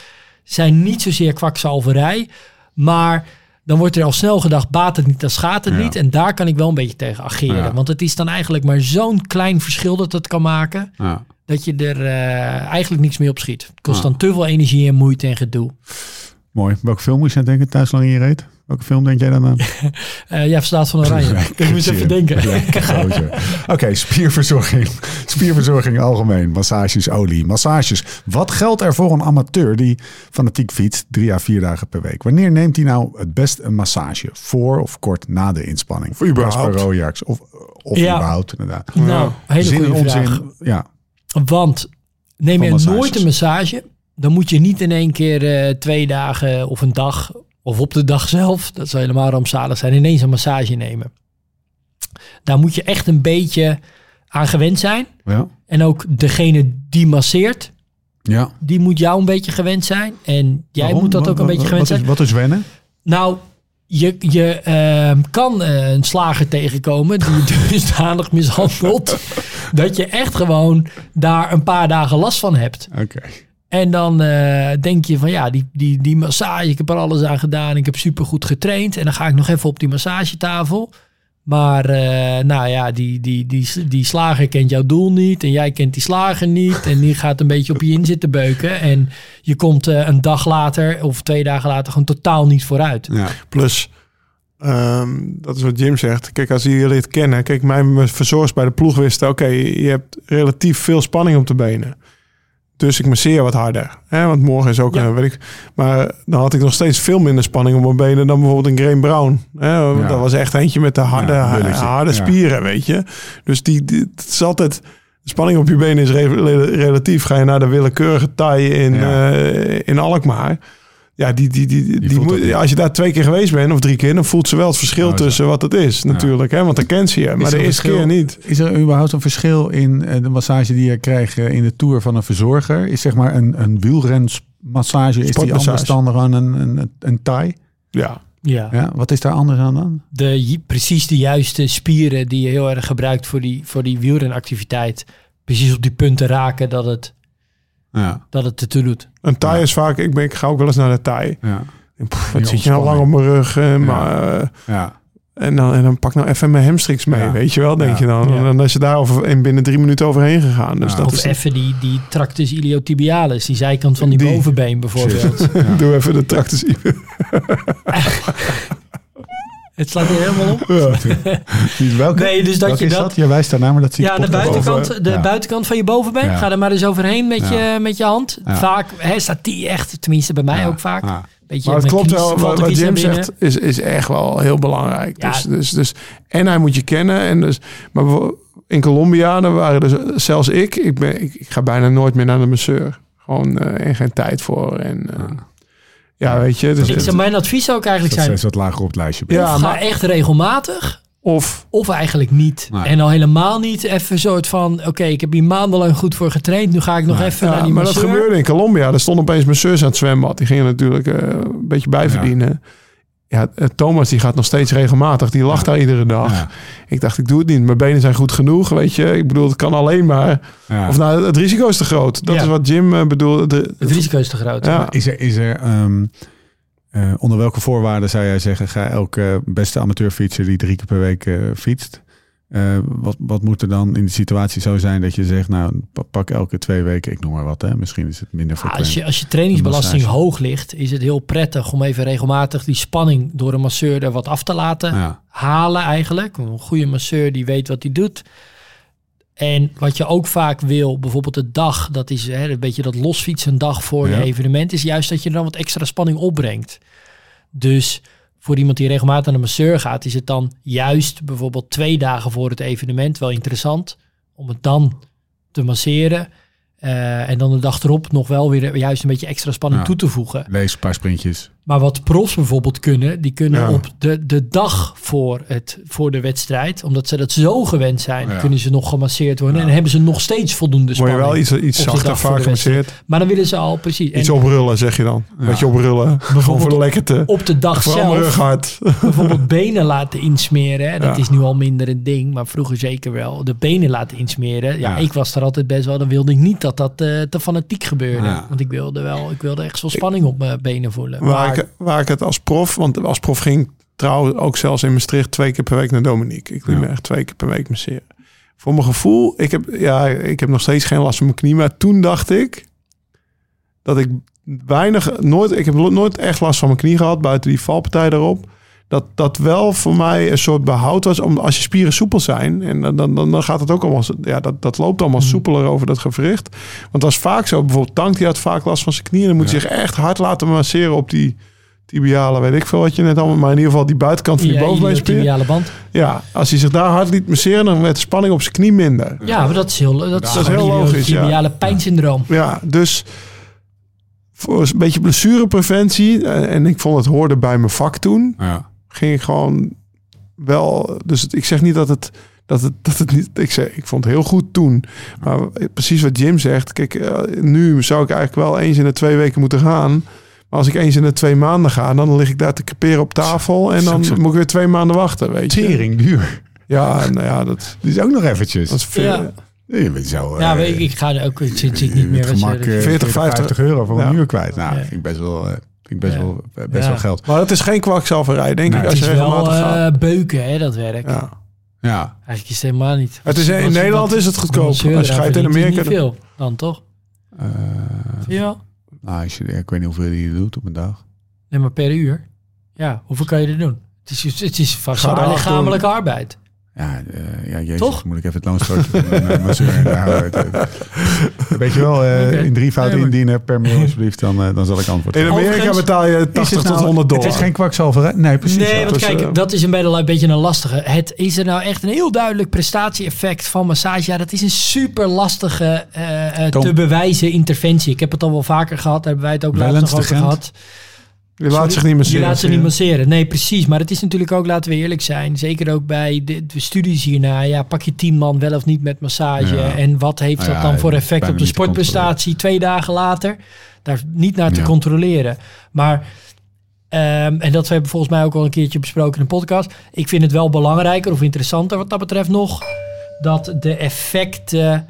S3: zijn niet zozeer kwakzalverij. Maar dan wordt er al snel gedacht, baat het niet, dan schaadt het niet. En daar kan ik wel een beetje tegen ageren. Want het is dan eigenlijk maar zo'n klein verschil dat het kan maken...
S1: ja.
S3: Dat je er eh, eigenlijk niks mee op schiet. Het kost
S1: Ja.
S3: dan te veel energie en moeite en gedoe.
S1: Mooi. Welke film moest je aan denken thuis lang in je reet? Welke film denk jij dan aan?
S3: Eh ja, Verstaat van Oranje. ik moet even denken.
S1: Oké, spierverzorging. Spierverzorging algemeen. Massages, olie, massages. Wat geldt er voor een amateur die fanatiek fietst drie à vier dagen per week? Wanneer neemt hij nou het best een massage? Voor of kort na de inspanning?
S4: Of überhaupt.
S1: Of, of
S3: Ja.
S1: überhaupt, inderdaad.
S3: Nou, hele
S1: Zin
S3: goede vraag.
S1: onzin. Ja,
S3: Want neem je
S1: massages.
S3: nooit een massage, dan moet je niet in één keer eh, twee dagen of een dag of op de dag zelf, dat zou helemaal rampzalig zijn, ineens een massage nemen. Daar moet je echt een beetje aan gewend zijn.
S1: ja,
S3: En ook degene die masseert,
S1: ja.
S3: die moet jou een beetje gewend zijn. En jij
S1: Waarom?
S3: moet dat ook een
S1: wat-
S3: beetje gewend
S1: wat
S3: zijn.
S1: is, wat is wennen?
S3: Nou, je, je ehm, kan eh, een slager tegenkomen die je dusdanig mishandelt... dat je echt gewoon daar een paar dagen last van hebt.
S1: Oké.
S3: En dan eh, denk je van ja, die, die, die massage, ik heb er alles aan gedaan. Ik heb supergoed getraind. En dan ga ik nog even op die massagetafel. Maar eh, nou ja, die, die, die, die slager kent jouw doel niet. En jij kent die slager niet. En die gaat een beetje op je in zitten beuken. En je komt eh, een dag later of twee dagen later gewoon totaal niet vooruit.
S1: Ja.
S4: Plus, ehm, dat is wat Jim zegt. Kijk, als jullie het kennen. Kijk, mijn verzorgers bij de ploeg wisten... Oké, je hebt relatief veel spanning op de benen. Dus ik masseer wat harder. Hè? Want morgen is ook,
S3: Ja.
S4: een, weet ik. Maar dan had ik nog steeds veel minder spanning op mijn benen dan bijvoorbeeld een Graham Brown. Hè? Dat was echt eentje met de harde,
S1: Ja,
S4: harde spieren, weet je. Dus die, die, het is altijd... De spanning op je benen is re- re- relatief. Ga je naar de willekeurige taille in, eh, in Alkmaar... Ja, die, die, die, die, moet- ja, als je daar twee keer geweest bent of drie keer, dan voelt ze wel het verschil
S1: Oh, zo.
S4: tussen wat het is, natuurlijk. Hè? Want dan kent ze je, maar de eerste keer niet.
S1: Is er überhaupt een verschil in eh, de massage die je krijgt eh, in de tour van een verzorger? Is zeg maar een, een wielrenmassage, is die anders dan een, een, een Thai?
S4: Ja,
S3: Ja.
S1: Ja, wat is daar anders aan dan?
S3: De, precies de juiste spieren die je heel erg gebruikt voor die, voor die wielrenactiviteit. Precies op die punten raken dat het,
S1: Ja,
S3: dat het ertoe doet.
S4: een taai
S1: Ja.
S4: is vaak... Ik, ben, ik ga ook wel eens naar de taai.
S1: ja,
S4: Pff,
S1: Meer
S4: wat zit je nou lang op mijn rug? eh, maar, eh,
S1: ja.
S4: en, dan, en dan pak nou even mijn hamstrings mee,
S1: Ja.
S4: weet je wel, denk
S1: Ja.
S4: je dan.
S3: Ja.
S4: En dan is je daar over, in binnen drie minuten overheen gegaan. Dus
S1: Ja.
S4: dat
S3: Of
S4: is...
S3: even die, die tractus iliotibialis, die zijkant van die,
S4: Die.
S3: bovenbeen bijvoorbeeld.
S1: Ja.
S4: Doe even de tractus.
S3: Het slaat helemaal op.
S1: Welke,
S3: Nee, dus dat
S1: welke
S3: je dat-
S1: dat? Je wijst daarnaar, maar dat zie
S3: Ja,
S1: ik
S3: aan de buitenkant,
S1: over.
S3: de
S1: Ja.
S3: buitenkant van je bovenbeen.
S1: Ja.
S3: Ga er maar eens overheen met,
S1: Ja.
S3: je, met je hand.
S1: Ja.
S3: Vaak hè, staat die echt, tenminste bij mij
S1: Ja.
S3: ook vaak.
S1: Ja.
S3: Beetje
S4: Maar het klopt wel, wat, Jim zegt, is, is echt wel heel belangrijk.
S3: Ja.
S4: Dus, dus, dus, en hij moet je kennen. En dus, maar in Colombia, waren dus zelfs ik, ik, ben, ik, ik ga bijna nooit meer naar de masseur. Gewoon en geen tijd voor. En, eh, ja, weet je. Dus,
S3: Ik zou mijn advies zou ook eigenlijk
S1: Dat
S3: zijn,
S1: is wat lager op het lijstje.
S4: Ja,
S3: of ga
S4: maar-
S3: echt regelmatig,
S4: of
S3: of eigenlijk niet.
S1: Nee.
S3: En al helemaal niet even een soort van, oké, ik heb hier maandenlang goed voor getraind, nu ga ik nog
S1: Nee.
S3: even
S4: Ja,
S3: naar die
S4: maar dat gebeurde in Colombia. Er stonden opeens masseurs aan het zwembad. Die gingen natuurlijk eh, een beetje bijverdienen. Ja, eh, Thomas die gaat nog steeds regelmatig. Die lacht daar iedere dag.
S1: Ja.
S4: Ik dacht, ik doe het niet. Mijn benen zijn goed genoeg, weet je. Ik bedoel, het kan alleen maar.
S1: Ja.
S4: Of nou, het risico is te groot. Dat
S3: Ja.
S4: is wat Jim eh, bedoelde. De-
S3: Het risico is te groot.
S4: Ja.
S1: Is er, is er ehm, eh, onder welke voorwaarden zou jij zeggen, ga elke beste amateurfietser die drie keer per week fietst, eh, wat, wat moet er dan in de situatie zo zijn dat je zegt, nou pa- pak elke twee weken, ik noem maar wat, hè? misschien is het minder
S3: Ja,
S1: frequent.
S3: als, je, als je trainingsbelasting hoog ligt, is het heel prettig om even regelmatig die spanning door een masseur er wat af te laten
S1: Ja,
S3: halen eigenlijk. Een goede masseur die weet wat hij doet. En wat je ook vaak wil, bijvoorbeeld de dag, dat is hè, een beetje dat losfietsen dag voor
S1: Ja.
S3: je evenement, is juist dat je er dan wat extra spanning opbrengt. Dus voor iemand die regelmatig naar de masseur gaat, is het dan juist bijvoorbeeld twee dagen voor het evenement wel interessant om het dan te masseren. Eh, en dan de dag erop nog wel weer juist een beetje extra spanning toe te voegen.
S1: lees een paar sprintjes.
S3: Maar wat profs bijvoorbeeld kunnen, die kunnen
S4: Ja.
S3: op de, de dag voor, het, voor de wedstrijd, omdat ze dat zo gewend zijn,
S1: Ja.
S3: kunnen ze nog gemasseerd worden. En hebben ze nog steeds voldoende
S4: Word je
S3: spanning.
S4: wel iets, iets zachter vaak gemasseerd.
S3: Maar dan willen ze al precies. En
S4: Iets oprullen, zeg je dan. Wat je oprullen. Gewoon voor de lekkerte.
S3: op de dag zelf
S4: hard.
S3: bijvoorbeeld benen laten insmeren. Hè. Dat is nu al minder een ding, maar vroeger zeker wel. De benen laten insmeren. Ja, ik was er altijd best wel. Dan wilde ik niet dat dat eh, te fanatiek gebeurde. Want ik wilde wel, ik wilde echt zo'n spanning op mijn benen voelen. Maar-
S4: ik, waar ik het als prof, want als prof ging trouwens ook zelfs in Maastricht twee keer per week naar Dominique. Ik
S1: Ja.
S4: me echt twee keer per week masseren. Voor mijn gevoel, ik heb, ja, ik heb nog steeds geen last van mijn knie, maar toen dacht ik dat ik weinig, nooit, ik heb nooit echt last van mijn knie gehad, buiten die valpartij daarop. Dat dat wel voor mij een soort behoud was, om als je spieren soepel zijn, en dan, dan, dan gaat het ook allemaal, ja, dat, dat loopt allemaal soepeler over dat gewricht. Want dat is vaak zo, bijvoorbeeld Tank, die had vaak last van zijn knieën, dan moet hij zich echt hard laten masseren op die tibiale, weet ik veel wat je net allemaal, maar in ieder geval die buitenkant van die
S3: Ja,
S4: bovenbeenspier.
S3: iliotibiale band.
S4: Ja, als hij zich daar hard liet masseren, dan werd de spanning op zijn knie minder.
S3: Ja, maar dat is heel, dat is
S4: Dat is heel logisch, ja.
S3: Tibiale pijnsyndroom.
S4: Ja, dus voor een beetje blessurepreventie, eh, en ik vond het hoorde bij mijn vak toen,
S1: Ja.
S4: Ging ik gewoon wel. Dus het- ik zeg niet dat het. Dat het, dat het niet. Ik, zeg, ik vond het heel goed toen. Maar precies wat Jim zegt. Kijk, eh, nu zou ik eigenlijk wel eens in de twee weken moeten gaan. Maar als ik eens in de twee maanden ga, dan lig ik daar te creperen op tafel. En dan
S1: Zo- zo-
S4: moet ik weer twee maanden wachten. Weet je?
S1: Tering duur.
S4: Ja, nou ja, dat,
S1: Dus ook nog eventjes.
S4: dat is veel.
S3: Ja.
S1: Je bent zo...
S3: Ja,
S1: eh,
S3: maar ik, ik ga er ook ik zit, zit
S1: je
S3: niet meer.
S1: gemak
S3: wat
S1: eh,
S3: ze-
S1: 40,
S4: 40,
S1: 50 euro voor
S4: Ja.
S1: een uur kwijt. Nou,
S3: Ja.
S1: vind ik best wel, eh, vind ik best
S3: Ja.
S1: wel, best
S3: Ja.
S1: wel geld.
S4: Maar het is geen kwakzalverij, denk
S1: Nee.
S4: ik,
S3: het
S4: als
S3: is
S4: je
S3: wel eh, beuken, hè, dat werk.
S4: Ja.
S1: Ja,
S3: Eigenlijk is het helemaal niet.
S4: Het is, in Nederland is het goedkoop. Als je gaat in Amerika...
S3: niet veel dan, toch?
S1: eh,
S3: Ja.
S1: nou, als je, ik weet niet hoeveel je doet op een dag.
S3: Nee, maar per uur. Ja, hoeveel kan je er doen? Het is, het is vast lichamelijke arbeid.
S1: Ja, eh, ja jezus,
S3: Toch?
S1: moet ik even het loonstrookje van mijn mijn masseur in de houden. Weet je wel, eh, in drie fouten
S3: Nee,
S1: indienen per mail alsjeblieft, dan, eh, dan zal ik antwoord
S4: In. Amerika
S3: Overigens-
S4: betaal je
S1: Is
S4: 80
S1: het
S4: tot
S1: nou-
S4: 100 dollar.
S1: Het is geen kwakzalverij. Nee, precies.
S3: Nee,
S1: ja.
S3: want
S4: Dus,
S3: kijk,
S4: eh,
S3: dat is een beetje een beetje een lastige. Het is er nou echt een heel duidelijk prestatie-effect van massage. Ja, dat is een super lastige eh, eh, te bewijzen interventie. Ik heb het al wel vaker gehad, daar hebben wij het ook laatst nog over
S1: Gent.
S3: gehad.
S4: Je laat
S3: Sorry?
S4: zich niet meer
S3: Je laat ze niet masseren. Nee, precies. Maar het is natuurlijk ook, laten we eerlijk zijn, zeker ook bij de, de studies hierna. Ja, pak je tien man wel of niet met massage?
S1: Ja.
S3: En wat heeft
S1: Nou
S3: dat
S1: ja,
S3: dan voor effect op de sportprestatie twee dagen later? Daar niet naar te
S1: Ja.
S3: controleren. Maar, ehm, en dat hebben we volgens mij ook al een keertje besproken in de podcast. Ik vind het wel belangrijker of interessanter wat dat betreft nog, dat de effecten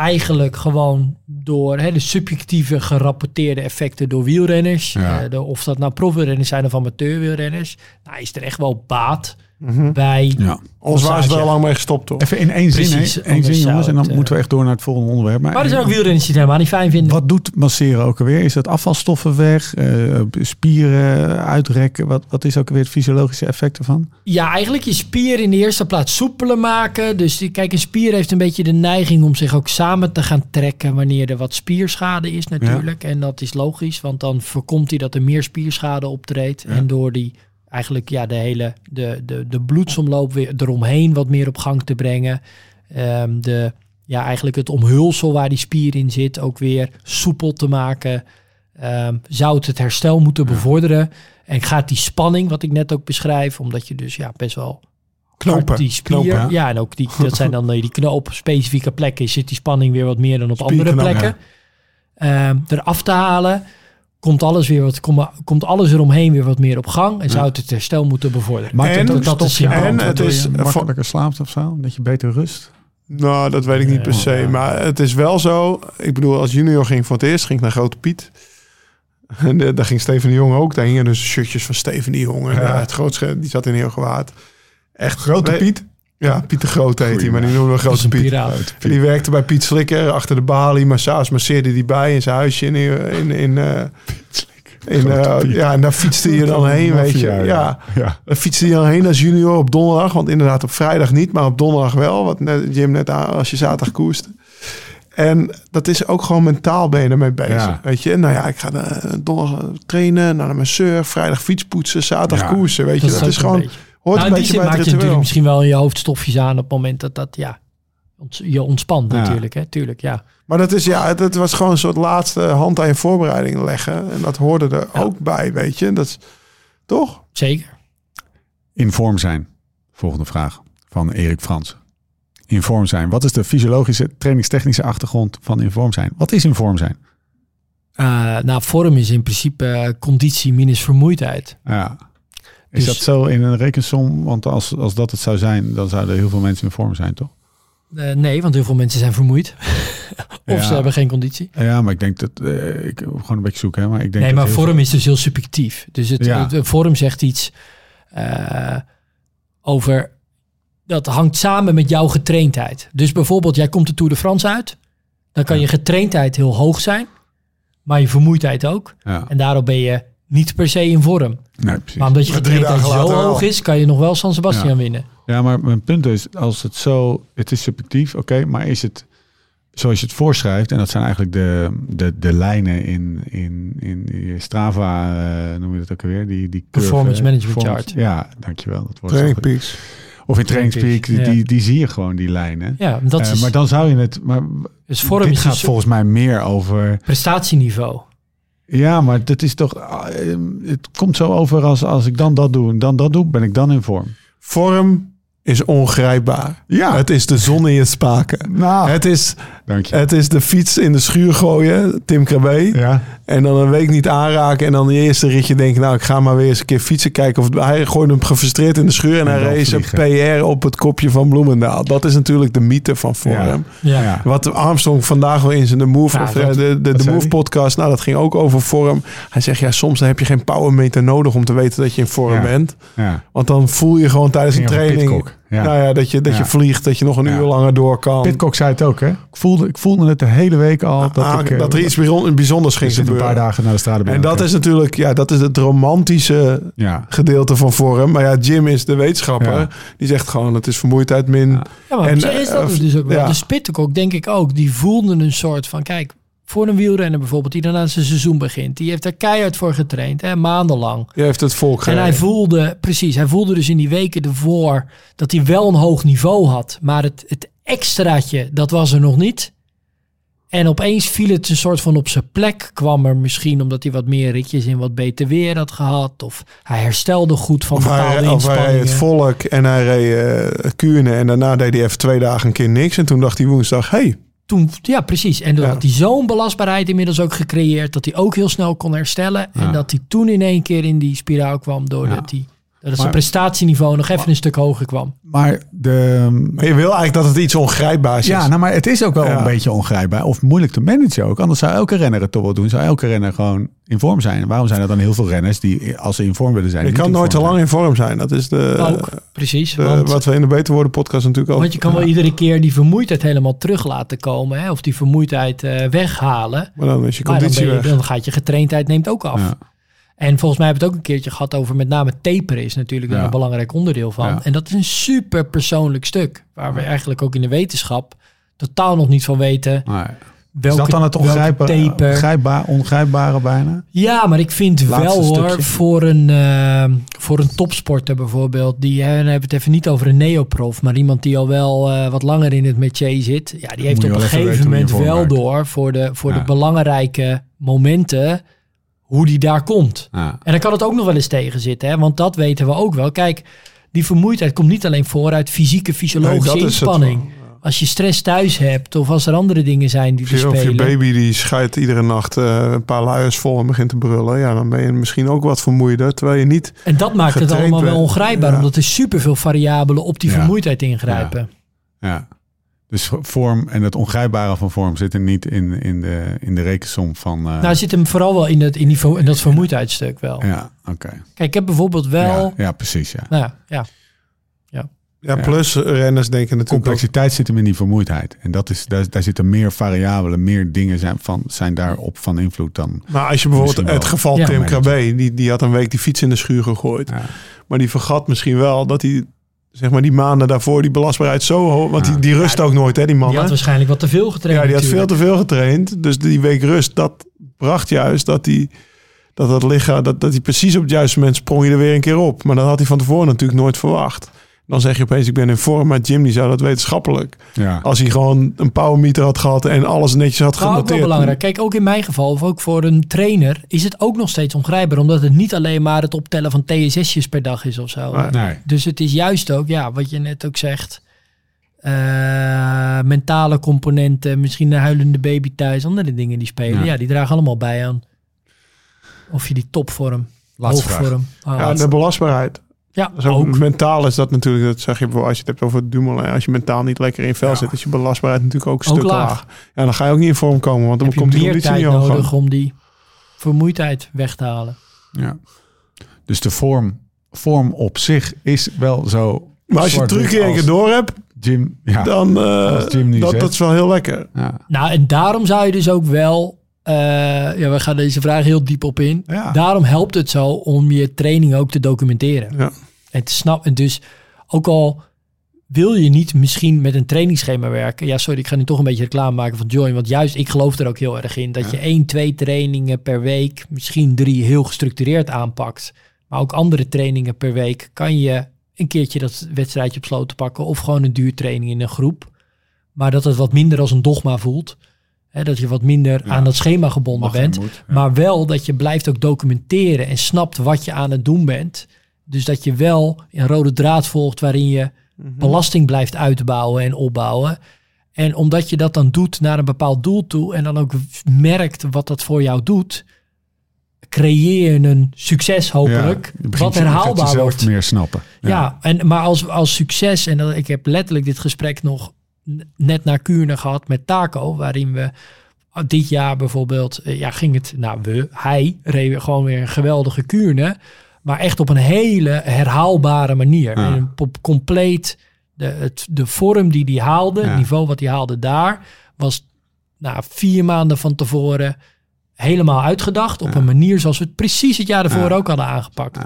S3: eigenlijk gewoon door hè, de subjectieve gerapporteerde effecten door wielrenners,
S1: Ja.
S3: eh, de, of dat nou profwielrenners zijn of amateurwielrenners, nou is er echt wel baat
S4: Mhm.
S3: bij.
S1: Ja.
S4: Ons waren ze wel lang mee gestopt, toch?
S1: Even in één zin,
S3: Precies,
S1: hè? Eén
S3: anders
S1: zin jongens, en dan
S3: het,
S1: moeten we echt door naar het volgende onderwerp.
S3: Maar er zijn ook wielrenners die het helemaal niet fijn vinden.
S1: Wat doet masseren ook alweer? Is dat afvalstoffen weg? eh, spieren uitrekken? Wat, wat is ook alweer het fysiologische effect ervan?
S3: Ja, eigenlijk je spier in de eerste plaats soepeler maken. Dus kijk, een spier heeft een beetje de neiging om zich ook samen te gaan trekken wanneer er wat spierschade is natuurlijk. En dat is logisch, want dan voorkomt hij dat er meer spierschade optreedt.
S1: Ja.
S3: En door die eigenlijk ja, de hele de, de, de bloedsomloop weer eromheen wat meer op gang te brengen. Ehm, de, ja, eigenlijk het omhulsel waar die spier in zit ook weer soepel te maken. Ehm, zou het het herstel moeten bevorderen. En gaat die spanning, wat ik net ook beschrijf, omdat je dus ja, best wel
S4: Knopen.
S3: die spier,
S4: Knopen,
S3: ja.
S1: ja.
S3: en ook die, dat zijn dan eh, die knoop op specifieke plekken, zit die spanning weer wat meer dan op andere plekken. Ehm, eraf te halen, komt alles weer wat, kom, komt alles eromheen weer wat meer op gang en zou het het herstel moeten bevorderen.
S1: Maakt
S4: En-
S1: het ook
S3: dat is
S4: En het is
S1: makkelijker slaapt of zo? Dat je beter rust?
S4: Nou, dat weet ik niet per se.
S1: Ja.
S4: Maar het is wel zo. Ik bedoel, als junior ging voor het eerst ging ik naar Grote Piet. En eh, daar ging Steven de Jong ook. Daar hingen dus shirtjes van Steven de Jong. En
S1: Ja.
S4: eh, het grootste, die zat in heel gewaad. Echt
S1: Grote Piet?
S4: Ja, Piet de Groot heet hij, maar die noemen we Grote Piet.
S3: piraat.
S4: Die werkte bij Piet Slikker achter de balie. Massage masseerde die bij in zijn huisje in... in, in, eh, in eh, ja, en daar fietste je dan heen, weet je. Ja,
S1: ja.
S4: daar fietste je dan heen als junior op donderdag. Want inderdaad op vrijdag niet, maar op donderdag wel. Wat net, Jim net aan als je zaterdag koerst. En dat is ook gewoon mentaal ben je ermee bezig.
S1: Ja.
S4: Weet je, nou ja, ik ga eh, donderdag trainen, naar de masseur, vrijdag fietspoetsen, zaterdag koersen. Weet je, dat, is gewoon,
S3: beetje.
S4: Hoort
S3: Nou,
S4: een
S3: in die
S4: beetje
S3: zin
S4: bij
S3: maak
S4: het
S3: je natuurlijk misschien wel je hoofdstofjes aan op het moment dat dat ja, je ontspant
S1: Ja.
S3: natuurlijk. Hè? Tuurlijk, ja.
S4: Maar dat is ja, het was gewoon een soort laatste hand aan je voorbereiding leggen. En dat hoorde er
S3: Ja.
S4: ook bij, weet je. Dat is toch?
S3: Zeker.
S1: In vorm zijn. Volgende vraag van Erik Frans. In vorm zijn. Wat is de fysiologische trainingstechnische achtergrond van in vorm zijn? Wat is in vorm zijn?
S3: Eh, nou, vorm is in principe eh, conditie minus vermoeidheid.
S1: Ja. Is
S3: Dus-
S1: dat zo in een rekensom? Want als, als dat het zou zijn, dan zouden heel veel mensen in vorm zijn, toch?
S3: Eh, nee, want heel veel mensen zijn vermoeid. of
S1: Ja.
S3: ze hebben geen conditie.
S1: Ja, maar ik denk dat... eh, ik gewoon een beetje zoeken, hè. Maar ik denk
S3: Nee, maar vorm is dus heel subjectief. Dus het,
S1: Ja.
S3: het- de vorm zegt iets eh, over... Dat hangt samen met jouw getraindheid. Dus bijvoorbeeld, jij komt de Tour de France uit. Dan kan
S1: Ja.
S3: je getraindheid heel hoog zijn. Maar je vermoeidheid ook. En daardoor ben je niet per se in vorm.
S1: Nee, precies.
S3: Maar omdat je
S4: dagen
S3: zo hoog is... kan je nog wel San Sebastian
S1: Ja.
S3: winnen.
S1: Ja, maar mijn punt is, als het zo, het is subjectief, oké, maar is het zoals je het voorschrijft, en dat zijn eigenlijk de, de, de lijnen in, in, in die Strava, eh, noem je dat ook alweer, die, die curve,
S3: Performance management
S1: performance-
S3: chart.
S1: Ja, dankjewel. Dat wordt
S4: Training. Peaks.
S1: Of in Trainingspeak, die,
S3: Ja.
S1: die, die zie je gewoon, die lijnen.
S3: Ja, dat
S1: Eh,
S3: is...
S1: maar dan zou je het, maar
S3: dus vorm
S1: dit
S3: is
S1: gaat
S3: dus
S1: volgens mij meer over,
S3: prestatieniveau.
S1: Ja, maar dat is toch, eh, het komt zo over als, als ik dan dat doe en dan dat doe, ben ik dan in vorm.
S4: Vorm is ongrijpbaar.
S1: Ja.
S4: Het is de zon in je spaken.
S1: Nou,
S4: Het is,
S1: dank je.
S4: het is de fiets in de schuur gooien, Tim Krabbe.
S1: ja.
S4: En dan een week niet aanraken. En dan de eerste ritje denken, nou ik ga maar weer eens een keer fietsen kijken. Of hij gooide hem gefrustreerd in de schuur. En,
S1: En
S4: hij race een. PR op het kopje van Bloemendaal. Dat is natuurlijk de mythe van vorm.
S3: Ja.
S1: Ja.
S4: Wat Armstrong vandaag wel in zijn The Move,
S3: Ja,
S4: of,
S3: wat-
S4: eh, de, de, de Move podcast, nou dat ging ook over vorm. Hij zegt, ja soms dan heb je geen powermeter nodig om te weten dat je in vorm
S1: Ja.
S4: bent.
S1: ja.
S4: Want dan voel je gewoon tijdens een training...
S1: Ja.
S4: Nou ja, dat je, dat
S1: Ja.
S4: je vliegt, dat je nog een
S1: Ja.
S4: uur langer door kan.
S1: Pitcock zei het ook, hè? Ik voelde, ik voelde het de hele week al. dat,
S4: Ah,
S1: ik, eh,
S4: dat er iets bijzon- bijzonders ging
S1: zit een
S4: gebeuren.
S1: paar dagen naar de straat.
S4: En dat is natuurlijk, ja, dat is het romantische
S1: Ja,
S4: gedeelte van vorm. Maar ja, Jim is de wetenschapper.
S1: Ja.
S4: Die zegt gewoon, het is vermoeidheid min.
S1: Ja.
S3: Ja, maar
S4: En,
S3: is dat
S4: eh,
S3: dus ook wel.
S4: ja.
S3: De Spittekok denk ik ook. Die voelde een soort van, kijk, voor een wielrenner bijvoorbeeld, die dan aan zijn seizoen begint. Die heeft er keihard voor getraind, hè, maandenlang.
S4: Je heeft het volk
S3: En hij voelde, precies, hij voelde dus in die weken ervoor dat hij wel een hoog niveau had. Maar het, het extraatje, dat was er nog niet. En opeens viel het een soort van op zijn plek. Kwam er misschien omdat hij wat meer ritjes in wat beter weer had gehad. Of hij herstelde goed van
S4: Of hij,
S3: bepaalde
S4: of hij het volk en hij reed eh Kuurne. En daarna deed hij even twee dagen een keer niks. En toen dacht hij woensdag, hey,
S3: Toen, ja, precies. En toen
S4: Ja.
S3: had hij zo'n belastbaarheid inmiddels ook gecreëerd. Dat hij ook heel snel kon herstellen.
S1: Ja.
S3: En dat hij toen in één keer in die spiraal kwam. Doordat,
S1: Ja.
S3: hij, dat zijn
S1: Maar-
S3: prestatieniveau nog even een stuk hoger kwam.
S1: maar de...
S4: maar je wil eigenlijk dat het iets ongrijpbaars is.
S1: Ja, nou, maar het is ook wel
S4: Ja.
S1: een beetje ongrijpbaar. Of moeilijk te managen ook. Anders zou elke renner het toch wel doen. Zou elke renner gewoon in vorm zijn. En waarom zijn er dan heel veel renners die, als ze in vorm willen zijn...
S4: je kan nooit te lang in vorm zijn. Dat is de,
S3: ook, precies.
S4: de-
S3: want,
S4: wat we in de Beter Worden podcast natuurlijk ook...
S3: want je kan wel iedere keer die vermoeidheid helemaal terug laten komen. Hè? Of die vermoeidheid eh, weghalen.
S4: Maar dan is je
S3: Maar dan,
S4: conditie
S3: je,
S4: weg.
S3: dan gaat je getraindheid neemt ook af.
S1: Ja.
S3: En volgens mij hebben we het ook een keertje gehad over met name taperen is natuurlijk
S1: Ja.
S3: een belangrijk onderdeel van.
S1: Ja.
S3: En dat is een super persoonlijk stuk. Waar we eigenlijk ook in de wetenschap totaal nog niet van weten.
S1: Nee.
S3: Welke,
S1: Is dat dan het ongrijpbare,
S3: taper.
S1: ongrijpbaar, ongrijpbare bijna?
S3: Ja, maar ik vind
S1: Laatste
S3: wel hoor, voor een, eh, voor een topsporter bijvoorbeeld, die, hè, hebben we het even niet over een neoprof, maar iemand die al wel eh, wat langer in het métier zit, ja, die heeft op een gegeven moment wel
S1: werkt.
S3: door voor de, voor
S1: Ja.
S3: de belangrijke momenten hoe die daar komt.
S1: Ja.
S3: En dan kan het ook nog wel eens tegen zitten, hè? want dat weten we ook wel. Kijk, die vermoeidheid komt niet alleen voor uit fysieke, fysiologische
S4: Nee, het
S3: inspanning. Als je stress thuis hebt of als er andere dingen zijn die er
S4: je, of je
S3: spelen.
S4: baby die scheidt iedere nacht eh, een paar luiers vol en begint te brullen. Ja, dan ben je misschien ook wat vermoeider. Terwijl je niet...
S3: En dat maakt het allemaal wel ongrijpbaar,
S4: Ja.
S3: omdat er superveel variabelen op die
S1: Ja.
S3: vermoeidheid ingrijpen.
S1: Ja. Dus vorm en het ongrijpbare van vorm zitten niet in, in, de, in de rekensom van... eh,
S3: Nou, zit hem vooral wel in, het, in, die, ver- in dat vermoeidheidsstuk wel.
S1: ja, oké.
S3: Kijk, ik heb bijvoorbeeld wel...
S1: Ja, ja, precies. Ja.
S3: Nou, ja,
S4: Ja,
S1: Ja.
S4: plus renners denken natuurlijk ook...
S1: Complexiteit zit hem in die vermoeidheid. En dat is, daar, daar zitten meer variabelen, meer dingen zijn, van, zijn daarop van invloed dan...
S4: Maar als je bijvoorbeeld het geval
S3: Ja.
S4: Tim Krabbe, die, die had een week die fiets in de schuur gegooid.
S1: Ja.
S4: Maar die vergat misschien wel dat hij, zeg maar die maanden daarvoor, die belastbaarheid zo hoog... Want
S1: Ja.
S4: die, die rust ook nooit, hè, die man.
S3: die had waarschijnlijk wat te veel getraind
S4: Ja, die had veel te veel getraind. Dus die week rust, dat bracht juist dat hij... Dat dat lichaam, dat, dat hij precies op het juiste moment sprong je er weer een keer op. Maar dat had hij van tevoren natuurlijk nooit verwacht. Dan zeg je opeens, ik ben in vorm. Maar Jim die zou dat wetenschappelijk.
S1: Ja.
S4: Als hij gewoon een powermeter had gehad en alles netjes had
S3: Nou, ook
S4: genoteerd.
S3: wel belangrijk. Kijk, ook in mijn geval, of ook voor een trainer, is het ook nog steeds ongrijpbaar. Omdat het niet alleen maar het optellen van TSS'jes per dag is of zo.
S4: Nee.
S1: Nee.
S3: Dus het is juist ook, ja, wat je net ook zegt. eh, mentale componenten, misschien een huilende baby thuis, andere dingen die spelen.
S1: Ja.
S3: Ja, die dragen allemaal bij aan. Of je die topvorm,
S1: Laatste
S3: hoogvorm.
S4: Ja, de belastbaarheid.
S3: Ja,
S4: Zo
S3: ook.
S4: mentaal is dat natuurlijk, dat zeg je bijvoorbeeld als je het hebt over Dumoulin. Als je mentaal niet lekker in vel
S1: Ja.
S4: zit, is je belastbaarheid natuurlijk ook een
S3: Ook
S4: stuk
S3: laag.
S4: laag. Ja, dan ga je ook niet in vorm komen, want dan
S3: Heb je
S4: komt die conditie
S3: tijd
S4: niet
S3: nodig om die vermoeidheid weg te halen.
S1: Ja. Dus de vorm, vorm op zich is wel zo...
S4: Maar als je één keer
S1: als
S4: door hebt,
S1: Jim, ja.
S4: dan uh,
S1: Jim
S4: dat, dat is wel heel lekker.
S1: ja.
S3: Nou, en daarom zou je dus ook wel... eh, ja, we gaan deze vraag heel diep op in.
S1: Ja.
S3: Daarom helpt het zo om je training ook te documenteren.
S4: Ja.
S3: En te snappen. Dus ook al wil je niet misschien met een trainingsschema werken. Ja, sorry, ik ga nu toch een beetje reclame maken van Join. Want juist, ik geloof er ook heel erg in. Dat je één, twee trainingen per week, misschien drie, heel gestructureerd aanpakt. Maar ook andere trainingen per week kan je een keertje dat wedstrijdje op sloten pakken. Of gewoon een duurtraining in een groep. Maar dat het wat minder als een dogma voelt. Hè, dat je wat minder
S1: Ja.
S3: aan dat schema gebonden bent.
S1: moet, ja.
S3: Maar wel dat je blijft ook documenteren en snapt wat je aan het doen bent. Dus dat je wel een rode draad volgt waarin je belasting blijft uitbouwen en opbouwen. En omdat je dat dan doet naar een bepaald doel toe en dan ook merkt wat dat voor jou doet, creëer je een succes hopelijk,
S1: Ja,
S3: wat herhaalbaar wordt.
S1: meer snappen.
S3: Ja, en, maar als, als succes, en ik heb letterlijk dit gesprek nog net naar Kuurne gehad met Taco, waarin we dit jaar bijvoorbeeld, eh, ja, ging het, nou we, hij reed gewoon weer een geweldige Kuurne, maar echt op een hele herhaalbare manier.
S1: Ja.
S3: En op compleet De, het, de vorm die hij haalde,
S1: Ja.
S3: het niveau wat hij haalde daar, was nou, vier maanden van tevoren helemaal uitgedacht. Op een manier zoals we het precies het jaar ervoor
S1: Ja.
S3: ook hadden aangepakt.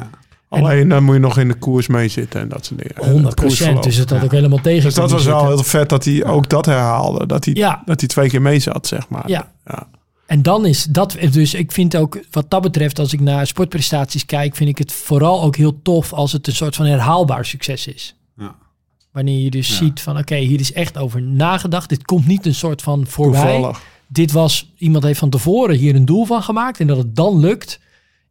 S4: Alleen dan moet je nog in de koers mee zitten en dat soort dingen. En
S3: 100
S4: het koersverloop.
S3: Dus het had ook helemaal tegen.
S4: Dus dat was wel heel vet dat hij ook dat herhaalde. Dat hij,
S3: Ja.
S4: dat hij twee keer mee zat, zeg maar.
S3: Ja.
S4: Ja.
S3: En dan is dat, dus ik vind ook wat dat betreft, als ik naar sportprestaties kijk, vind ik het vooral ook heel tof als het een soort van herhaalbaar succes is.
S1: Ja.
S3: Wanneer je dus
S1: Ja.
S3: ziet van oké, hier is echt over nagedacht. Dit komt niet een soort van voorbij.
S4: Toevallig.
S3: Dit was, iemand heeft van tevoren hier een doel van gemaakt. En dat het dan lukt,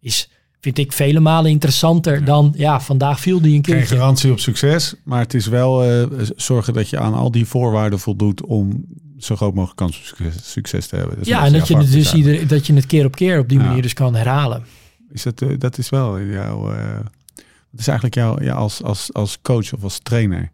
S3: is, vind ik vele malen interessanter dan, ja, vandaag viel die een
S1: Geen
S3: keertje.
S1: garantie op succes, maar het is wel eh, zorgen dat je aan al die voorwaarden voldoet om zo groot mogelijk kans op succes, succes te hebben.
S3: Ja, en dat je, dus ieder, dat je het keer op keer op die
S1: Ja.
S3: manier dus kan herhalen.
S1: Is dat, eh, dat is wel jouw. wat is eigenlijk jouw ja, als, als, als coach of als trainer?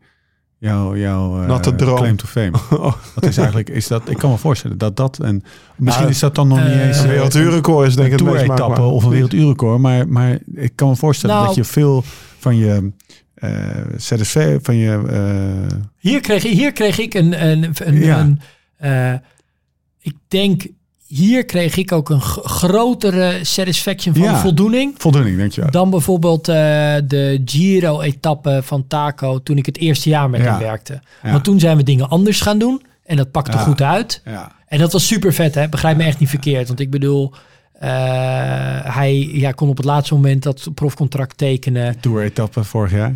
S1: Jouw, jouw eh,
S4: Natte droom.
S1: claim to fame. Wat is eigenlijk, is dat, ik kan me voorstellen dat dat, en misschien
S4: Nou,
S1: is dat dan nog niet
S3: eh,
S1: eens
S4: Een
S1: eh,
S4: werelduurrecord is denk ik het meest maakbaar.
S1: of een werelduurrecord, maar, maar ik kan me voorstellen
S3: Nou.
S1: dat je veel van je eh ZSV, van je eh,
S3: Hier kreeg, hier kreeg ik een. een, een,
S1: Ja.
S3: een, eh, ik denk, hier kreeg ik ook een grotere satisfaction van
S1: Ja.
S3: voldoening.
S1: voldoening, denk je.
S3: Dan bijvoorbeeld eh, de Giro-etappe van Taco toen ik het eerste jaar met
S1: Ja.
S3: hem werkte.
S1: Ja.
S3: Want toen zijn we dingen anders gaan doen. En dat pakte goed uit.
S1: Ja.
S3: En dat was super vet, hè? Begrijp me echt niet verkeerd. Want ik bedoel, eh, hij ja, kon op het laatste moment dat profcontract tekenen.
S1: Tour-etappe vorig jaar.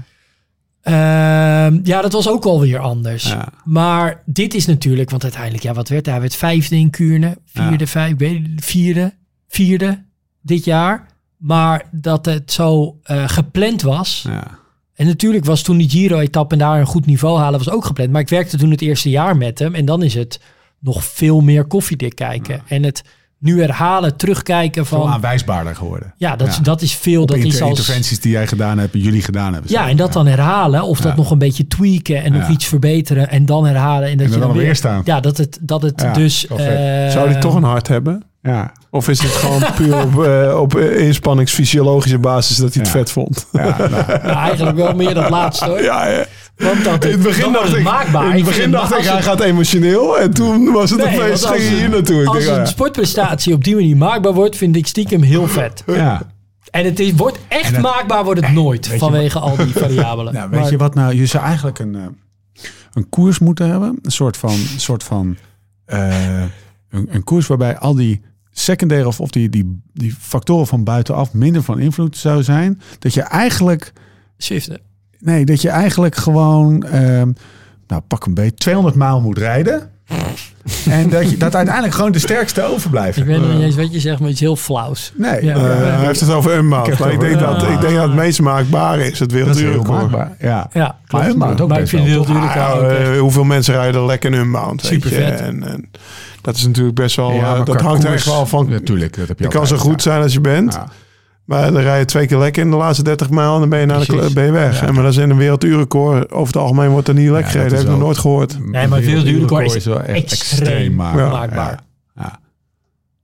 S3: Ehm, ja, dat was ook alweer anders.
S1: Ja.
S3: Maar dit is natuurlijk, want uiteindelijk, ja, wat werd hij? Hij werd vijfde in Kuurne, vierde, vijf, ik weet het, vierde, vierde dit jaar. Maar dat het zo eh, gepland was.
S1: Ja.
S3: En natuurlijk was toen die Giro-etappe en daar een goed niveau halen was ook gepland. Maar ik werkte toen het eerste jaar met hem. En dan is het nog veel meer koffiedik kijken. En het nu herhalen, terugkijken
S1: Veel
S3: van...
S1: aanwijsbaarder geworden.
S3: Ja, dat, is-
S1: Ja.
S3: dat is veel.
S1: Op
S3: dat is
S1: inter-
S3: als,
S1: interventies die jij gedaan hebt, jullie gedaan hebben.
S3: ja, en dat dan herhalen. Of dat
S1: Ja.
S3: nog een beetje tweaken en nog iets verbeteren. En dan herhalen. En dat
S1: En
S3: je
S1: dan
S3: dan
S1: weer staan.
S3: Ja, dat het, dat het
S1: Ja,
S3: dus... eh,
S4: Zou hij toch een hart hebben?
S1: Ja,
S4: Of is het gewoon puur op, eh, op eh, inspanningsfysiologische basis dat hij het
S1: Ja.
S4: vet vond?
S1: ja, nou,
S3: nou, eigenlijk wel meer dat laatste hoor.
S4: Ja, ja.
S3: Want dat,
S4: In het begin dacht
S3: het
S4: ik,
S3: maakbaar.
S4: in het begin dacht ik
S3: als
S4: hij
S3: het-
S4: gaat emotioneel. En toen was het
S3: Nee,
S4: opeens, ging hier naartoe. Ik
S3: Als een
S4: ja.
S3: sportprestatie op die manier maakbaar wordt, vind ik stiekem heel vet.
S1: ja.
S3: En het is, wordt echt maakbaar, wordt het nooit vanwege al die variabelen.
S1: Nou, weet
S3: Maar-
S1: je wat nou? Je zou eigenlijk een, eh, een koers moeten hebben. Een soort van, een soort van eh, een, een koers waarbij al die secundaire of, of die, die, die factoren van buitenaf minder van invloed zou zijn. Dat je eigenlijk,
S3: Zwiften.
S1: Nee, dat je eigenlijk gewoon, ehm, nou pak een beetje, 200 mijl moet rijden. en dat, je, dat uiteindelijk gewoon de sterkste overblijft.
S3: Ik weet nog niet eens wat je zegt, maar iets heel flauws.
S1: Nee,
S3: Ja.
S1: eh,
S4: hij heeft het over.
S1: Ik heb
S4: Maar ik denk, dat, ik denk dat het meest maakbare is. Het
S1: dat is heel
S4: werelduurrecord.
S1: maakbaar. Ja.
S3: Ja,
S1: Maar ook
S3: maar ik vind het
S1: wel,
S4: Ah,
S3: echt.
S4: eh, hoeveel mensen rijden er lekker in unbound? weet
S3: Super
S4: je?
S3: vet.
S4: En, en dat is natuurlijk best wel...
S1: Ja,
S4: eh, dat hangt er
S1: koers-
S4: echt wel van...
S1: Natuurlijk, dat heb je
S4: Je kan zo goed
S1: ja.
S4: zijn als je bent.
S1: Ja.
S4: Maar dan rij je twee keer lekker in de laatste 30 mijl en dan ben je, naar de, ben je weg.
S1: Ja.
S4: En maar dat is in een werelduurrecord. Over het algemeen wordt er niet lekker
S1: dat
S4: gereden.
S1: is
S4: heb ik nog nooit gehoord.
S3: Nee, maar veel duurrecord is
S1: wel echt
S3: extreem
S1: extreem maakbaar.
S3: maakbaar.
S1: Ja.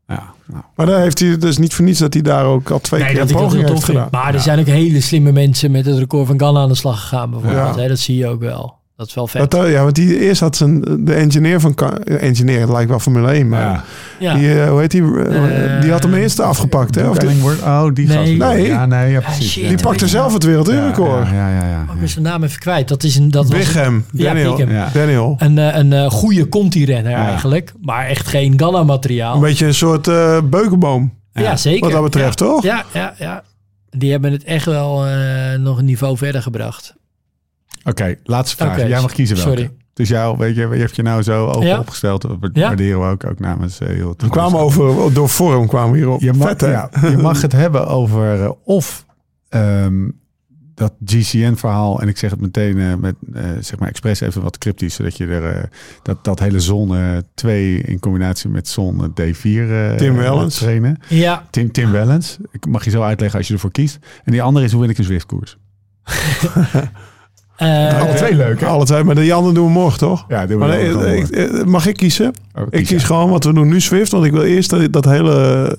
S1: Ja. Nou.
S4: Maar daar heeft hij dus niet voor niets dat hij daar ook al twee
S3: Nee,
S4: keer
S3: dat dat
S4: poging heeft gedaan.
S3: Maar er zijn ook hele slimme mensen met het record van Ghana aan de slag gegaan bijvoorbeeld. Hè, dat zie je ook wel. Dat is wel vet.
S4: Dat, ja, want die eerst had zijn, de engineer van... Engineer, het lijkt wel Formule 1, maar...
S1: Ja.
S4: Die, eh, hoe heet die? Eh,
S3: Eh,
S4: die had hem eerst afgepakt, hè? Of die,
S1: Ellingworth. Oh, die
S3: Nee.
S1: gast.
S4: Nee.
S1: Ja, nee, ja, precies.
S3: shit.
S4: die pakte zelf het
S1: ja,
S4: werelduurrecord.
S1: ja, ja, ja, ja.
S3: Ook weer zijn naam even kwijt. Dat is een, dat was
S4: Bigham.
S3: Ja,
S4: Daniel.
S3: Bigham.
S1: Ja.
S4: Daniel.
S3: een, eh, een eh, goede Conti-renner
S1: Ja.
S3: eigenlijk. Maar echt geen Ghana-materiaal.
S4: Een beetje een soort eh, beukenboom.
S3: Ja, zeker.
S4: Wat dat betreft,
S3: ja.
S4: toch?
S3: Ja, ja, ja. Die hebben het echt wel eh, nog een niveau verder gebracht.
S1: Oké, laatste vraag. Jij mag kiezen welke.
S3: sorry.
S1: Dus jou, weet je, je hebt je nou zo open
S3: Ja.
S1: opgesteld. Dat
S3: Ja.
S1: waarderen we ook, ook namens eh, heel
S4: We kwamen over, door Forum kwamen we hierop.
S1: Je mag,
S4: Vet,
S1: ja, je mag het hebben over eh, of ehm, dat GCN-verhaal. En ik zeg het meteen eh, met, eh, zeg maar, expres even wat cryptisch. Zodat je er, eh, dat, dat hele zon eh 2 in combinatie met zon eh, D4 eh,
S4: Tim Wellens.
S1: trainen.
S3: Ja,
S1: Tim, Tim Wellens. Ik mag je zo uitleggen als je ervoor kiest. En die andere is hoe win ik een Zwift-koers.
S3: eh,
S1: Alle twee leuk, hè?
S4: Alle twee, maar die andere doen we morgen, toch?
S1: Ja, doen we
S4: Maar nee, ik- ik- mag ik kiezen?
S1: Oh,
S4: Ik kies gewoon wat we doen nu Swift, want ik wil eerst dat, dat hele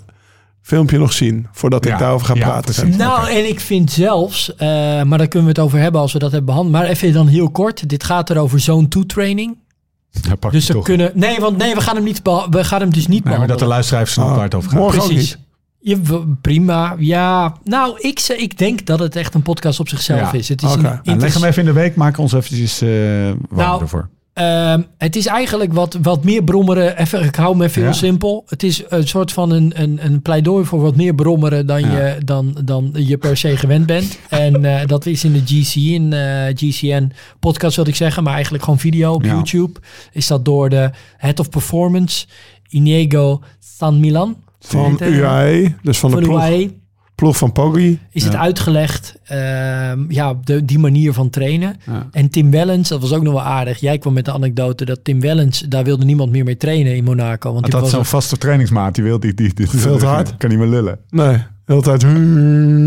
S4: filmpje nog zien voordat ik daarover ga
S1: ja,
S4: praten.
S3: Nou, en ik vind zelfs, eh, maar daar kunnen we het over hebben als we dat hebben behandeld. Maar even dan heel kort. Dit gaat er over zone 2 training.
S1: Ja, pak
S3: Dus
S1: toch.
S3: kunnen. Nee, want nee, we gaan hem niet. We gaan hem dus niet
S1: Nee, maar dat de luisteraar snapt
S4: Ah,
S1: waar het over gaat.
S4: morgen ook
S3: Precies.
S4: niet.
S3: Je, prima. Ja, nou, ik, ik denk dat het echt een podcast op zichzelf
S1: Ja,
S3: is. Het is een
S4: Nou,
S1: leg hem even in de week, maak ons eventjes warm
S3: Nou,
S1: ervoor.
S3: Ehm, het is eigenlijk wat, wat meer brommeren. Even, ik hou hem even
S1: Ja.
S3: heel simpel. Het is een soort van een, een, een pleidooi voor wat meer brommeren dan,
S1: Ja.
S3: je, dan, dan je per se gewend bent. en eh, dat is in de GC, in eh, GCN podcast wil ik zeggen, maar eigenlijk gewoon video op
S1: Ja.
S3: YouTube. Is dat door de Head of Performance, Inigo San Milan.
S4: Van UAE, dus van de ploeg,
S3: UAE
S4: ploeg van Poggi.
S3: is
S1: Ja.
S3: het uitgelegd, ehm, ja, de, die manier van trainen.
S1: Ja.
S3: En Tim Wellens, dat was ook nog wel aardig. Jij kwam met de anecdote dat Tim Wellens, daar wilde niemand meer mee trainen in Monaco.
S1: Want
S3: die
S1: dat
S3: was,
S1: zo'n vaste trainingsmaat, die wil die, die, die
S4: Veel te hard.
S1: Kan niet meer lullen.
S4: Nee, de hele tijd.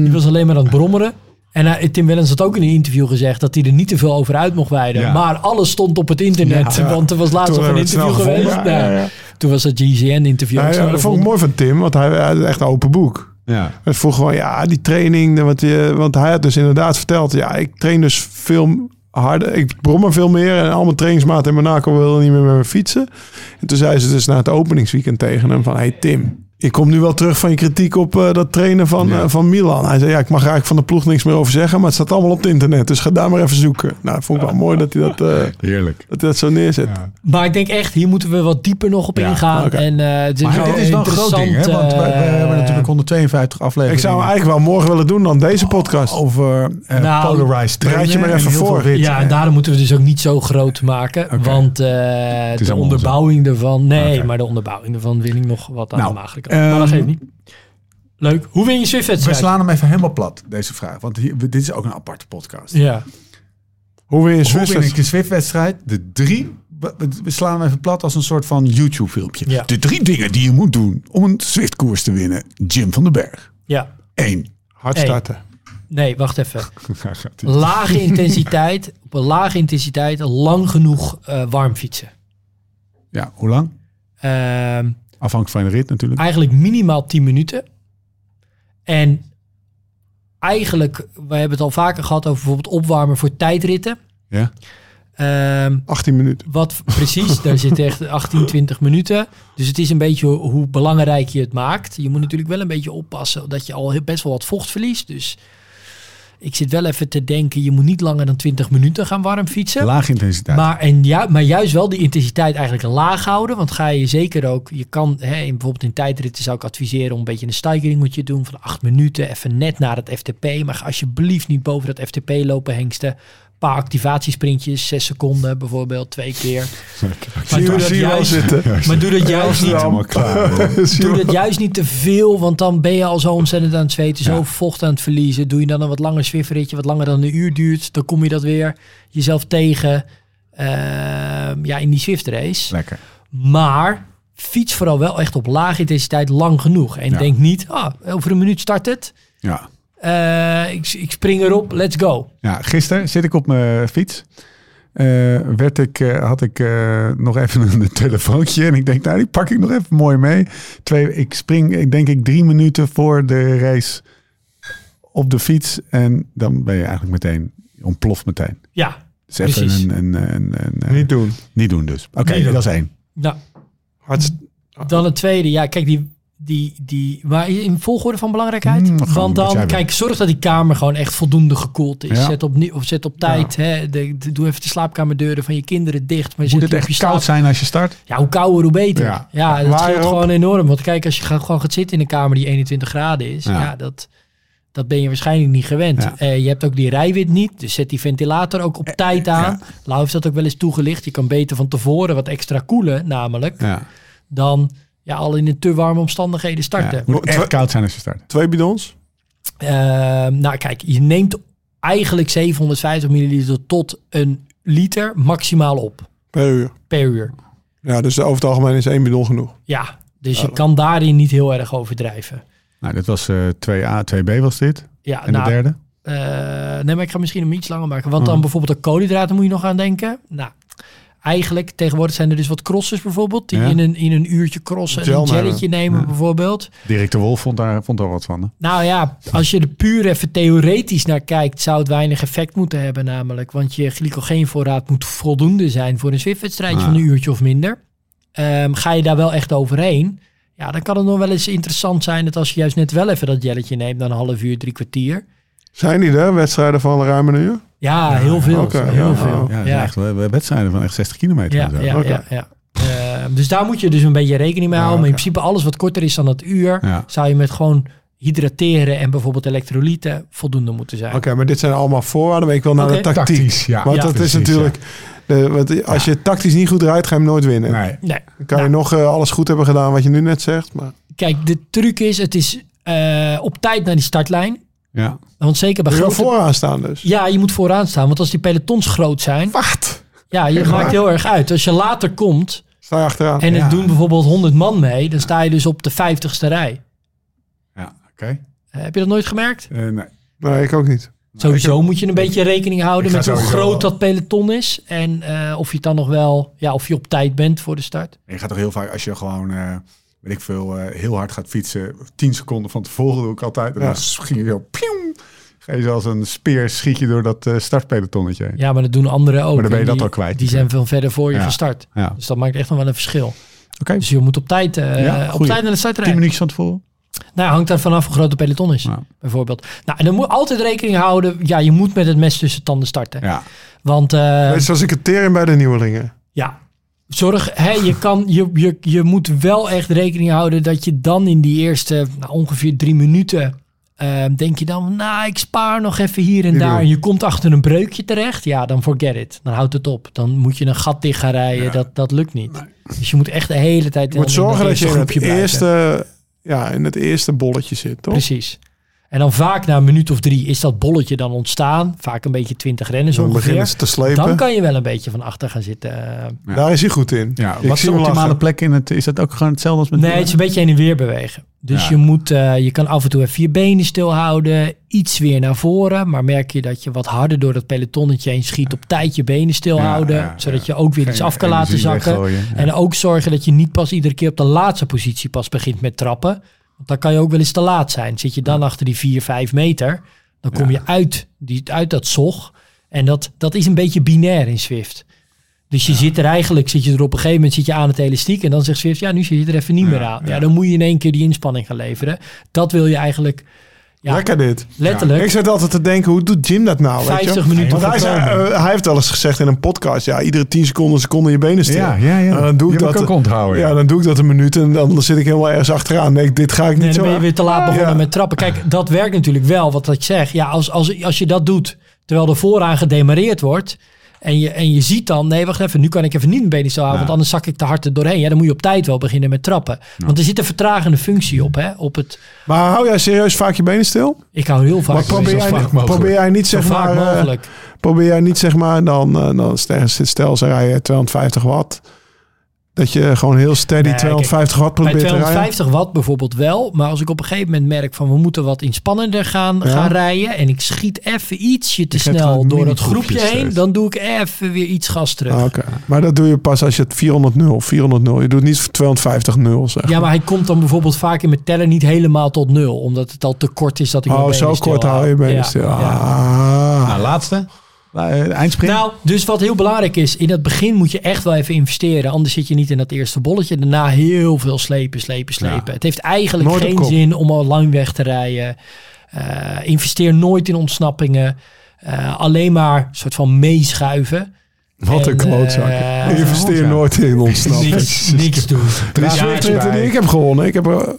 S3: die was alleen maar aan het brommeren. En hij- Tim Wellens had ook in een interview gezegd dat hij er niet te veel over uit mocht wijden.
S1: Ja.
S3: Maar alles stond op het internet.
S4: Ja.
S3: Want er was laatst nog een interview geweest.
S4: gevonden. Ja,
S3: Nou,
S4: ja, ja.
S3: Toen was het GCN-interview.
S4: Ja, ja, dat vond ik mooi van Tim, want hij, hij had echt een open boek.
S1: Ja.
S4: Het vroeg gewoon, ja, die training, want, je, want hij had dus inderdaad verteld, ja, ik train dus veel harder, ik brom er veel meer en al mijn trainingsmaten in Monaco wilden niet meer met me fietsen. En toen zei ze dus na het openingsweekend tegen hem van, hey Tim, ik kom nu wel terug van je kritiek op eh, dat trainen van,
S1: Ja.
S4: eh, van Milan. Hij zei, ja, ik mag eigenlijk van de ploeg niks meer over zeggen, maar het staat allemaal op het internet, dus ga daar maar even zoeken. Nou, vond ik wel mooi dat hij dat, eh,
S1: Heerlijk.
S4: dat, hij dat zo neerzet.
S1: Ja.
S3: Maar ik denk echt, hier moeten we wat dieper nog op
S1: Ja,
S3: ingaan. En eh het is
S1: Maar dit is wel een groot ding, hè?
S3: interessant,
S1: Want we, we hebben natuurlijk 152 afleveringen.
S4: Ik zou hem eigenlijk wel morgen willen doen dan deze podcast.
S1: over eh
S3: Nou,
S1: polarized
S4: draai je
S1: trainen
S4: maar even voor.
S3: Ja, en daarom moeten we dus ook niet zo groot maken. Want eh, de onderbouwing ervan... Nee, maar de onderbouwing ervan wil ik nog wat aan
S1: Nou.
S3: Maar dat
S1: ehm,
S3: geeft niet. Leuk. Hoe win je
S1: We
S3: Swift-wedstrijd?
S1: slaan hem even helemaal plat, deze vraag. Want hier, dit is ook een aparte podcast.
S3: Ja.
S4: Hoe win je
S1: Hoe win ik een Swift-wedstrijd? De drie... we- We slaan hem even plat als een soort van YouTube-filmpje.
S3: Ja.
S1: De drie dingen die je moet doen om een Swift-koers te winnen. Jim van den Berg.
S3: ja.
S1: Eén.
S4: Hard starten.
S3: Nee, wacht even. Lage intensiteit. Op een lage intensiteit lang genoeg eh, warm fietsen.
S1: Ja, hoe lang?
S3: Ehm,
S1: Afhankelijk van de rit natuurlijk.
S3: eigenlijk minimaal 10 minuten. En eigenlijk, we hebben het al vaker gehad over bijvoorbeeld opwarmen voor tijdritten.
S1: Ja.
S3: Ehm,
S4: 18 minuten.
S3: Wat precies, daar zit echt 18, 20 minuten. Dus het is een beetje hoe belangrijk je het maakt. Je moet natuurlijk wel een beetje oppassen dat je al heel- best wel wat vocht verliest. Dus ik zit wel even te denken, je moet niet langer dan 20 minuten gaan warm fietsen.
S1: Lage intensiteit.
S3: Maar, en ju maar juist wel die intensiteit eigenlijk laag houden. Want ga je zeker ook, je kan hè, in, bijvoorbeeld in tijdritten zou ik adviseren om een beetje een staggering moet je doen van 8 minuten. Even net naar het FTP. Maar ga alsjeblieft niet boven dat FTP lopen hengsten. Paar activatiesprintjes, 6 seconden bijvoorbeeld, twee keer. Maar doe dat juist,
S4: zitten.
S3: maar doe dat juist niet Doe dat juist niet te veel, want dan ben je al zo ontzettend aan het zweten, zo
S1: Ja.
S3: vocht aan het verliezen. Doe je dan een wat langer Zwift-ritje, wat langer dan een uur duurt, dan kom je dat weer jezelf tegen ehm, ja, in die Swift-race.
S1: Lekker.
S3: Maar fiets vooral wel echt op lage intensiteit lang genoeg. En
S1: Ja.
S3: denk niet, ah, over een minuut start het.
S1: Ja.
S3: Eh, ik, ik spring erop, let's go.
S1: Ja, gisteren zit ik op mijn fiets. Eh, werd ik, eh, had ik eh, nog even een telefoontje. En ik denk, nou, die pak ik nog even mooi mee. Twee, ik spring, ik denk ik drie minuten voor de race op de fiets. En dan ben je eigenlijk meteen, ontploft meteen.
S3: Ja,
S1: Dus even
S3: Precies.
S1: een, een, een, een, eh,
S4: Niet doen.
S1: niet doen dus. Oké, dat is één.
S3: nou, Dan het tweede, ja, kijk, die, die, die, maar in volgorde van belangrijkheid.
S1: Mm,
S3: Want dan, kijk, zorg dat die kamer gewoon echt voldoende gekoeld is.
S1: Ja.
S3: Zet, op, of zet op tijd, hè, de, de- doe even de slaapkamerdeuren van je kinderen dicht. Maar
S1: Moet het echt koud zijn als je start?
S3: Ja, hoe kouder, hoe beter.
S1: Ja.
S3: Ja, dat
S4: Waar
S3: scheelt gewoon enorm. Want kijk, als je gaat, gewoon gaat zitten in een kamer die 21 graden is,
S1: Ja.
S3: dat, dat ben je waarschijnlijk niet gewend. Eh, je hebt ook die rijwit niet, dus zet die ventilator ook op tijd aan. Lau heeft dat ook wel eens toegelicht. Je kan beter van tevoren wat extra koelen, namelijk,
S1: Ja.
S3: dan ja, al in de te warme omstandigheden
S1: ja.
S3: starten.
S1: Het moet echt koud zijn als je start.
S4: twee bidons.
S3: Ehm, nou, kijk, je neemt eigenlijk 750 milliliter tot een liter maximaal op
S4: Per uur.
S3: per uur.
S4: Ja, dus over het algemeen is één bidon genoeg.
S3: Ja, dus je kan daarin niet heel erg overdrijven.
S1: Nou, dit was eh 2A, 2B was dit.
S3: Ja,
S1: En
S3: nou,
S1: de derde?
S3: eh, nee, maar ik ga misschien hem iets langer maken. Want dan
S1: Mhm.
S3: bijvoorbeeld de koolhydraten moet je nog aan denken. Nou, eigenlijk, tegenwoordig zijn er dus wat crossers bijvoorbeeld. Die
S1: Ja.
S3: in, een, in een uurtje crossen en een jelletje
S4: nemen.
S3: nemen
S1: Ja.
S3: bijvoorbeeld.
S1: Dirk de Wolf vond daar, vond daar wat van. Hè?
S3: Nou ja, als je er puur even theoretisch naar kijkt, zou het weinig effect moeten hebben namelijk. Want je glycogeenvoorraad moet voldoende zijn voor een Zwift-wedstrijdje
S1: Ja.
S3: van een uurtje of minder. Ehm, ga je daar wel echt overheen, ja, dan kan het nog wel eens interessant zijn dat als je juist net wel even dat jelletje neemt, dan een half uur, drie kwartier.
S4: Zijn die er, wedstrijden van ruim een uur?
S3: Ja, heel veel. heel
S4: ja,
S3: veel.
S1: Ja. Echt, we hebben wedstrijden van echt 60 kilometer.
S3: ja,
S1: zo.
S3: ja,
S4: Oké.
S3: ja, ja. Ehm, dus daar moet je dus een beetje rekening mee
S4: Ja,
S3: houden. Maar in principe alles wat korter is dan dat uur,
S1: Ja.
S3: zou je met gewoon hydrateren en bijvoorbeeld elektrolyten voldoende moeten zijn.
S4: Oké, maar dit zijn allemaal voorwaarden. Maar ik wil naar de tactiek.
S1: Tactisch, ja.
S4: Want
S3: Ja,
S4: dat
S1: precies,
S4: is natuurlijk... De, want als je tactisch niet goed rijdt, ga je hem nooit winnen.
S1: Nee.
S3: Nee.
S4: Dan kan
S3: Nou,
S4: je nog eh, alles goed hebben gedaan wat je nu net zegt. Maar
S3: Kijk, de truc is, het is eh, op tijd naar die startlijn.
S1: Ja.
S3: Want zeker bij
S4: je
S3: grote...
S4: vooraan staan dus.
S3: Ja, je moet vooraan staan. Want als die pelotons groot zijn...
S4: Wacht!
S3: Ja, je maakt heel erg uit. Als je later komt
S4: Sta je achteraan.
S3: en
S1: Ja.
S3: het doen bijvoorbeeld 100 man mee... dan sta je dus op de 50ste rij.
S1: Ja, oké.
S3: Eh, heb je dat nooit gemerkt?
S1: Eh, nee.
S4: Nee, ik ook niet.
S3: Sowieso moet je een beetje rekening houden met hoe groot
S1: wel.
S3: dat peloton is. En eh, of je het dan nog wel... Ja, of je op tijd bent voor de start.
S1: Je gaat toch heel vaak, als je gewoon, eh, weet ik veel, eh, heel hard gaat fietsen, 10 seconden van tevoren doe ik altijd. En dan schiet je zo, pieuw, ga je als een speer, schiet je door dat eh, startpelotonnetje.
S3: Ja, maar dat doen anderen ook.
S1: Maar dan ben je
S3: En
S1: dat
S3: die,
S1: al kwijt.
S3: Die zijn veel verder voor je
S1: Ja.
S3: gestart.
S1: Ja.
S3: Dus dat maakt echt nog wel een verschil.
S1: Oké,
S3: Dus je moet op tijd,
S1: Ja,
S3: op tijd naar de start
S1: 10
S3: rijden.
S1: minuutjes van tevoren.
S3: Nou, hangt er vanaf hoe groot de peloton is, bijvoorbeeld. Nou, en dan moet altijd rekening houden. Ja, je moet met het mes tussen tanden starten.
S1: Ja,
S3: Want
S4: Net zoals ik het tering bij de nieuwelingen.
S3: ja, zorg, hè, je, kan, je, je, je moet wel echt rekening houden dat je dan in die eerste nou, ongeveer drie minuten. eh, denk je dan, nou, ik spaar nog even hier en daar. En je komt achter een breukje terecht. Ja, dan forget it. Dan houdt het op. Dan moet je een gat dicht gaan rijden. Dat, dat lukt niet. Dus je moet echt de hele tijd
S4: Je moet zorgen dat je in het
S3: blijven.
S4: eerste, ja, in het eerste bolletje zit, toch?
S3: Precies. En dan vaak na een minuut of drie is dat bolletje dan ontstaan. Vaak een beetje 20 renners
S4: Dan beginnen
S3: ongeveer.
S4: te slepen.
S3: Dan kan je wel een beetje van achter gaan zitten. Eh,
S1: Ja.
S4: Daar is hij goed in.
S1: ja. Wat is de optimale
S4: lachen.
S1: plek in het? Is dat ook gewoon hetzelfde als met
S3: Nee, het is een beetje heen en weer bewegen. Dus
S1: Ja.
S3: je moet, eh, je kan af en toe even je benen stilhouden, iets weer naar voren. Maar merk je dat je wat harder door dat pelotonnetje heen schiet, op tijd je benen stilhouden.
S1: Ja, ja,
S3: zodat
S1: ja.
S3: je ook weer
S1: Geen
S3: iets af kan laten zakken. En ook zorgen dat je niet pas iedere keer op de laatste positie pas begint met trappen. Want dan kan je ook wel eens te laat zijn. Zit je dan achter die 4, 5 meter, dan kom je uit, die, uit dat zog. En dat, dat is een beetje binair in Swift. Dus je zit er eigenlijk, zit je er op een gegeven moment zit je aan het elastiek. En dan zegt Swift, ja, nu zit je er even niet meer aan. Ja,
S1: ja.
S3: dan moet je in één keer die inspanning gaan leveren. Dat wil je eigenlijk, ja,
S4: Lekker dit.
S3: letterlijk,
S4: Ik zit altijd te denken, hoe doet Jim dat nou? weet je?
S3: 50 minuten
S4: Want hij, zei, eh, hij heeft wel eens gezegd in een podcast, ja, iedere 10 seconden, seconde je benen stil.
S1: Ja, ja, ja.
S4: Nou, dan doe ik dat.
S1: onthouden.
S4: Ja,
S1: Ja.
S4: dan doe ik dat een minuut en dan zit ik helemaal ergens achteraan. Nee, dit ga ik
S3: Nee,
S4: niet
S3: dan
S4: zo.
S3: ben je weer te laat begonnen
S4: Ja.
S3: met trappen. Kijk, dat werkt natuurlijk wel, wat ik zeg. Ja, als, als, als je dat doet, terwijl er vooraan gedemareerd wordt... En je, en je ziet dan, nee, wacht even, nu kan ik even niet mijn benen stil houden,
S1: Ja.
S3: want anders zak ik te hard er doorheen. Ja, dan moet je op tijd wel beginnen met trappen. Want er zit een vertragende functie op, hè. Op het,
S4: Maar hou jij serieus vaak je benen stil?
S3: ik hou heel vaak
S4: Maar probeer jij,
S3: vaak,
S4: probeer jij niet,
S3: zo
S4: zeg
S3: vaak
S4: maar, eh,
S3: mogelijk.
S4: probeer jij niet, zeg maar, dan, eh, dan stel, stel ze rijden 250 watt. Dat je gewoon heel steady
S3: Nee,
S4: 250 watt
S3: Bij
S4: probeert te rijden.
S3: 250 watt bijvoorbeeld wel. Maar als ik op een gegeven moment merk van we moeten wat inspannender gaan,
S4: Ja.
S3: gaan rijden. En ik schiet even ietsje te snel door het groepje heen.
S1: steeds.
S3: Dan doe ik even weer iets gas terug.
S4: Ah, Oké, maar dat doe je pas als je het 400 0, 400 0. Je doet niet 250 0, zeg.
S3: Ja, maar hij komt dan bijvoorbeeld vaak in mijn teller niet helemaal tot nul. Omdat het al te kort is dat ik
S4: oh, zo kort hou je benen
S3: Ja,
S4: stil.
S3: ja.
S4: Ah.
S1: Nou, laatste. Eh, eindsprint.
S3: Nou, dus wat heel belangrijk is, in het begin moet je echt wel even investeren. Anders zit je niet in dat eerste bolletje. Daarna heel veel slepen, slepen, slepen.
S1: Ja.
S3: Het heeft eigenlijk
S4: Nooit
S3: geen zin om al lang weg te rijden. Eh, investeer nooit in ontsnappingen. Eh, alleen maar een soort van meeschuiven.
S4: Wat een
S3: En,
S4: klootzak. investeer nooit in ontsnappen.
S3: Niks, niks doen. Ja,
S4: ik heb gewonnen. Ik heb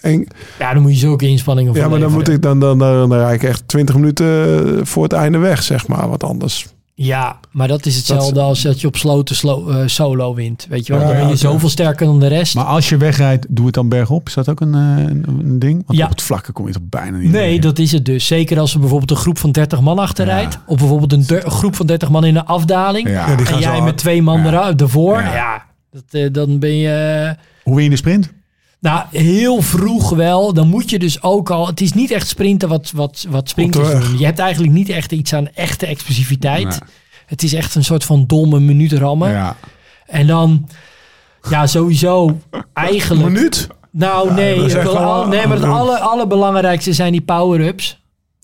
S4: een,
S3: ja, dan moet je zulke inspanningen voor
S4: ja, maar dan moet ik dan, dan, dan, dan rijd ik echt 20 minuten voor het einde weg, zeg maar. Wat anders.
S3: Ja, maar dat is hetzelfde als dat je op sloten slo- eh, solo wint. Weet je wel,
S4: Ja,
S3: dan ben je zoveel sterker dan de rest.
S1: Maar als je wegrijdt, doe het dan bergop. Is dat ook een, eh, een, een ding? Want
S3: Ja.
S1: op het vlakke kom je toch bijna niet
S3: Nee,
S1: weg.
S3: dat is het dus. Zeker als er bijvoorbeeld een groep van 30 man achter
S1: Ja.
S3: rijdt. Of bijvoorbeeld een der- groep van 30 man in een afdaling. En jij met twee man
S1: Ja.
S3: eruit ervoor. Ja,
S1: Ja.
S3: dat, eh, dan ben je...
S1: Hoe win je de sprint?
S3: Nou, heel vroeg wel. Dan moet je dus ook al... Het is niet echt sprinten wat, wat, wat sprinters
S4: weg.
S3: doen. Je hebt eigenlijk niet echt iets aan echte explosiviteit. Het is echt een soort van domme minuut rammen.
S1: Ja.
S3: En dan, ja, sowieso eigenlijk...
S4: Minuut?
S3: Nou, nee, het al- nee, maar het alle, allerbelangrijkste zijn die power-ups.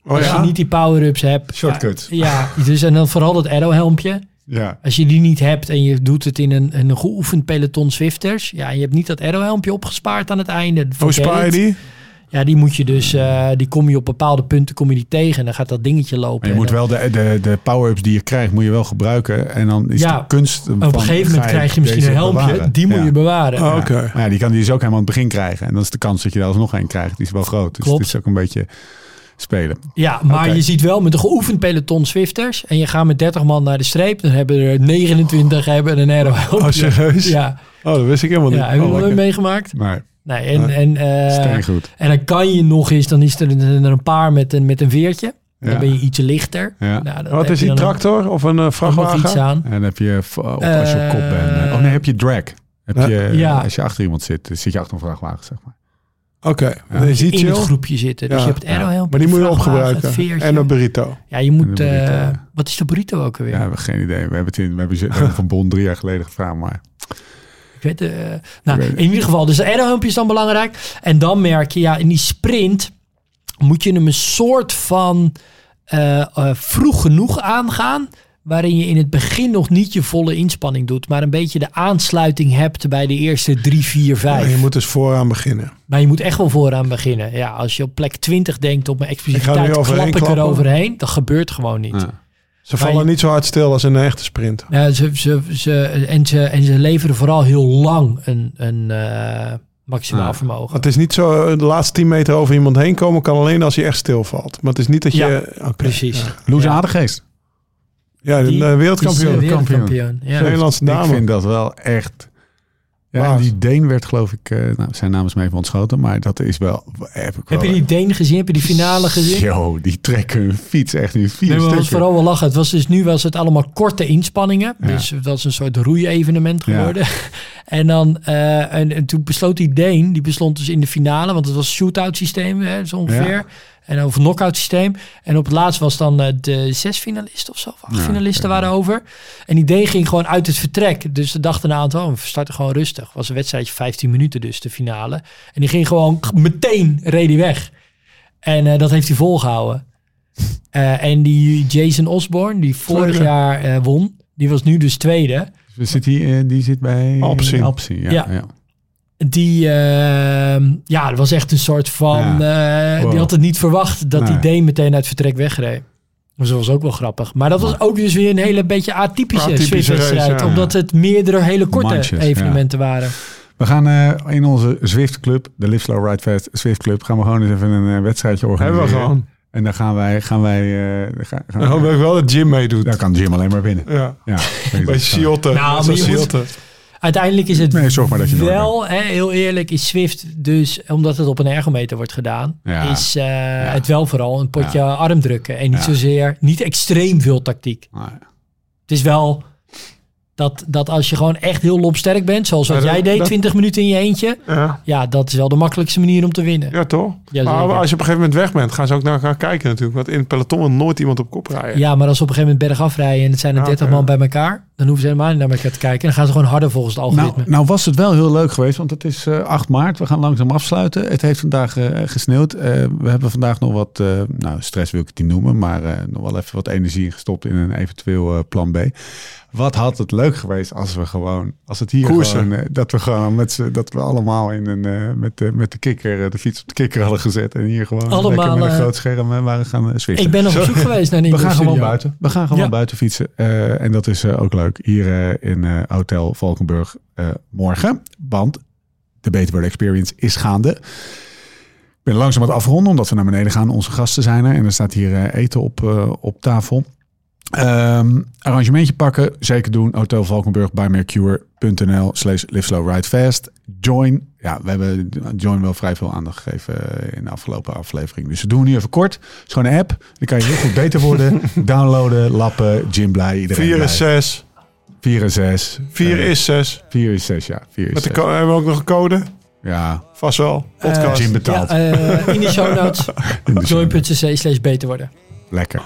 S4: Oh
S3: Als
S4: ja?
S3: je niet die power-ups hebt.
S1: Shortcuts.
S3: Ja, dus en dan vooral dat arrow-helmpje.
S1: Ja.
S3: Als je die niet hebt en je doet het in een, een geoefend peloton Swifters. Ja, je hebt niet dat arrow-helmpje opgespaard aan het einde.
S4: Hoe
S3: Forget
S4: spaar je die?
S3: Ja, die moet je dus, eh, die kom je op bepaalde punten kom je die tegen. En dan gaat dat dingetje lopen.
S1: Maar je moet wel de, de, de power-ups die je krijgt, moet je wel gebruiken. En dan is
S3: Ja.
S1: de kunst.
S3: op een gegeven moment krijg je misschien een helmpje. Die moet je bewaren.
S4: Oh, Oké.
S1: Maar ja, die kan die dus ook helemaal aan het begin krijgen. En dan is de kans dat je er alsnog een krijgt, die is wel groot. Dus
S3: Klopt.
S1: het is ook een beetje spelen.
S3: Ja, maar je ziet wel met een geoefend peloton Swifters. En je gaat met 30 man naar de streep. Dan hebben er 29 hebben een arrow
S4: Oh, serieus?
S3: Ja,
S4: Oh, dat wist ik helemaal niet.
S3: ja heb je
S4: Oh,
S3: meegemaakt?
S1: Maar
S3: Nee, en, en, eh,
S1: steengoed.
S3: en dan kan je nog eens, dan is er, een- er een paar met een, met een veertje. Dan
S1: Ja.
S3: ben je iets lichter.
S1: Ja.
S3: Nou,
S4: Wat is die tractor of een uh,
S3: iets
S4: vrachtwagen?
S3: aan.
S1: En dan heb je op, als je op kop bent.
S3: Eh,
S1: Oh nee, heb je drag. Heb je,
S3: Ja.
S1: Als je achter iemand zit, zit je achter een vrachtwagen, zeg maar.
S4: Oké, dan is die
S3: in het groepje zitten. Dus
S4: Ja.
S3: je hebt het arrow helmpje,
S4: Maar die moet je opgebruiken. En een burrito.
S3: Ja, je moet...
S1: Burrito,
S3: eh,
S1: ja.
S3: wat is de burrito ook alweer?
S1: Ja, we hebben geen idee. We hebben het in, we hebben, ze- we hebben van Bond drie jaar geleden gevraagd, maar
S3: Ik weet, eh, nou,
S1: weet
S3: in ieder geval, dus de arrowhelmpje is dan belangrijk. En dan merk je, ja, in die sprint moet je hem een soort van eh, eh, vroeg genoeg aangaan. Waarin je in het begin nog niet je volle inspanning doet. Maar een beetje de aansluiting hebt bij de eerste drie, vier, vijf.
S4: Ja, je moet dus vooraan beginnen.
S3: Maar je moet echt wel vooraan beginnen. Ja, als je op plek 20 denkt op mijn explosiviteit, klap ik er
S4: klappen.
S3: overheen. Dat gebeurt gewoon niet.
S1: ja.
S4: Ze
S3: je-
S4: vallen niet zo hard stil als in een echte sprint.
S3: Ja, ze, ze, ze, en, ze, en ze leveren vooral heel lang een, een eh, maximaal
S1: Ja.
S3: vermogen.
S4: Het is niet zo, de laatste 10 meter over iemand heen komen kan alleen als hij echt stilvalt. Maar het is niet dat je...
S3: Ja, Precies.
S4: Ja,
S1: Loes. Aardegeest.
S4: Ja, de
S3: Die
S4: eh, wereldkampioen.
S3: is, eh,
S1: kampioen.
S3: wereldkampioen. Ja.
S4: Nederlandse
S1: Ik vind dat wel echt... Ja, die Deen werd geloof ik... eh, nou, zijn naam is me even ontschoten, maar dat is wel... Heb, ik
S3: Heb
S1: wel
S3: je die Deen gezien? Heb je die finale gezien?
S1: Yo, die trekken hun fiets echt in vier
S3: Nee, maar was vooral wel lachen. Het was dus nu was het allemaal korte inspanningen.
S1: Ja.
S3: Dus dat is een soort roeievenement
S1: Ja.
S3: geworden. en dan eh, en, en toen besloot die Deen, die bestond dus in de finale, want het was een shootout systeem, hè, zo ongeveer.
S1: Ja.
S3: En over knockout systeem. En op het laatst was dan eh, de zes finalisten of zo, of acht
S1: Ja,
S3: finalisten waren over. En die Deen ging gewoon uit het vertrek. Dus de dachten een aantal, we starten gewoon rustig. Was een wedstrijdje 15 minuten dus, de finale. En die ging gewoon meteen, reed hij weg. En eh, dat heeft hij volgehouden. Eh, en die Jason Osborne, die vorig jaar eh, won, die was nu dus tweede.
S1: Zit die, eh, die zit bij...
S4: Alpecin,
S1: ja.
S3: Ja.
S1: ja.
S3: Die, ehm, ja, dat was echt een soort van, eh,
S1: Wow.
S3: die had het niet verwacht dat die. Deen meteen uit het vertrek wegreed. Dus dat was ook wel grappig. Maar dat was ook dus weer een hele beetje atypische,
S4: Atypische ja.
S3: Omdat het meerdere hele korte evenementen waren.
S1: We gaan eh, in onze Zwift Club, de Live Slow Ride Fast Zwift Club, gaan we gewoon eens even een eh, wedstrijdje organiseren.
S4: Hebben we gewoon.
S1: En dan gaan wij, gaan wij, eh, gaan, gaan-
S4: Dan hoop ik wel dat Jim meedoet.
S1: daar kan Jim alleen maar winnen.
S4: Ja.
S1: Ja,
S4: Bij Ciotte.
S3: Nou, Uiteindelijk is het
S1: Nee, zorg maar dat je
S3: wel, hè, heel eerlijk, is Swift dus, omdat het op een ergometer wordt gedaan,
S1: Ja.
S3: is eh, het wel vooral een potje
S1: Ja.
S3: arm drukken. En niet zozeer, niet extreem veel tactiek.
S1: Nou,
S3: Het is wel dat, dat als je gewoon echt heel lopsterk bent, zoals wat
S4: Ja,
S3: jij deed,
S4: dat-
S3: 20 minuten in je eentje.
S4: Ja.
S3: Ja, dat is wel de makkelijkste manier om te winnen.
S4: ja, toch?
S3: Ja,
S4: maar
S3: zeker.
S4: als je op een gegeven moment weg bent, gaan ze ook naar elkaar kijken natuurlijk. Want in het peloton wil nooit iemand op kop rijden.
S3: Ja, maar als ze op een gegeven moment bergaf rijden en het zijn er
S4: Ja,
S3: 30
S4: oké.
S3: man bij elkaar, dan hoeven ze helemaal niet naar elkaar te kijken. En dan gaan ze gewoon harder volgens het algoritme.
S1: nou, nou was het wel heel leuk geweest, want het is eh 8 maart. We gaan langzaam afsluiten. Het heeft vandaag eh, gesneeuwd. Eh, we hebben vandaag nog wat, eh, nou stress wil ik het niet noemen, maar eh, nog wel even wat energie gestopt in een eventueel eh, plan B. Wat had het leuk geweest als we gewoon, als het hier
S4: Koersen.
S1: gewoon, eh, dat we gewoon met z'n, dat we allemaal in een, eh, met, de, met de kikker, eh, de fiets op de kikker hadden gezet en hier gewoon
S3: Allemaal,
S1: lekker met een groot scherm waren gaan swiften.
S3: ik ben nog op zoek geweest naar een
S1: We gaan gewoon buiten. We gaan gewoon
S3: Ja.
S1: buiten fietsen. En dat is ook leuk hier in Hotel Valkenburg morgen. Want de Beterword Experience is gaande. Ik ben langzaam aan het afronden omdat we naar beneden gaan. Onze gasten zijn er en er staat hier eten op, op tafel. Ehm, arrangementje pakken, zeker doen. Hotel Valkenburg bij Mercure.nl slash live slow ride fast. Join. Ja, we hebben Join wel vrij veel aandacht gegeven eh, in de afgelopen aflevering. Dus we doen nu even kort. Het is gewoon een app. Dan kan je heel goed beter worden. Downloaden, lappen, Jim blij, iedereen
S4: 4
S1: blij.
S4: is 6.
S1: 4 en 6.
S4: 4 is 6.
S1: 4 is 6, ja. 4 is
S4: Met de
S1: 6.
S4: co- hebben we ook nog een code?
S1: Ja,
S4: Vast wel. Podcast.
S1: Jim betaalt.
S3: Ja, eh, in de show notes. Join.cc slash beter worden.
S1: Lekker.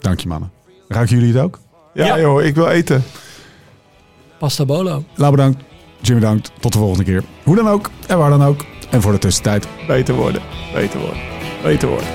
S1: Dank je mannen. Ruiken jullie het ook?
S2: Ja,
S3: Ja.
S2: joh, ik wil eten.
S3: Pasta bolo.
S1: Lau bedankt. Jimmy bedankt. Tot de volgende keer. Hoe dan ook en waar dan ook. En voor de tussentijd.
S2: Beter worden, beter worden, beter worden.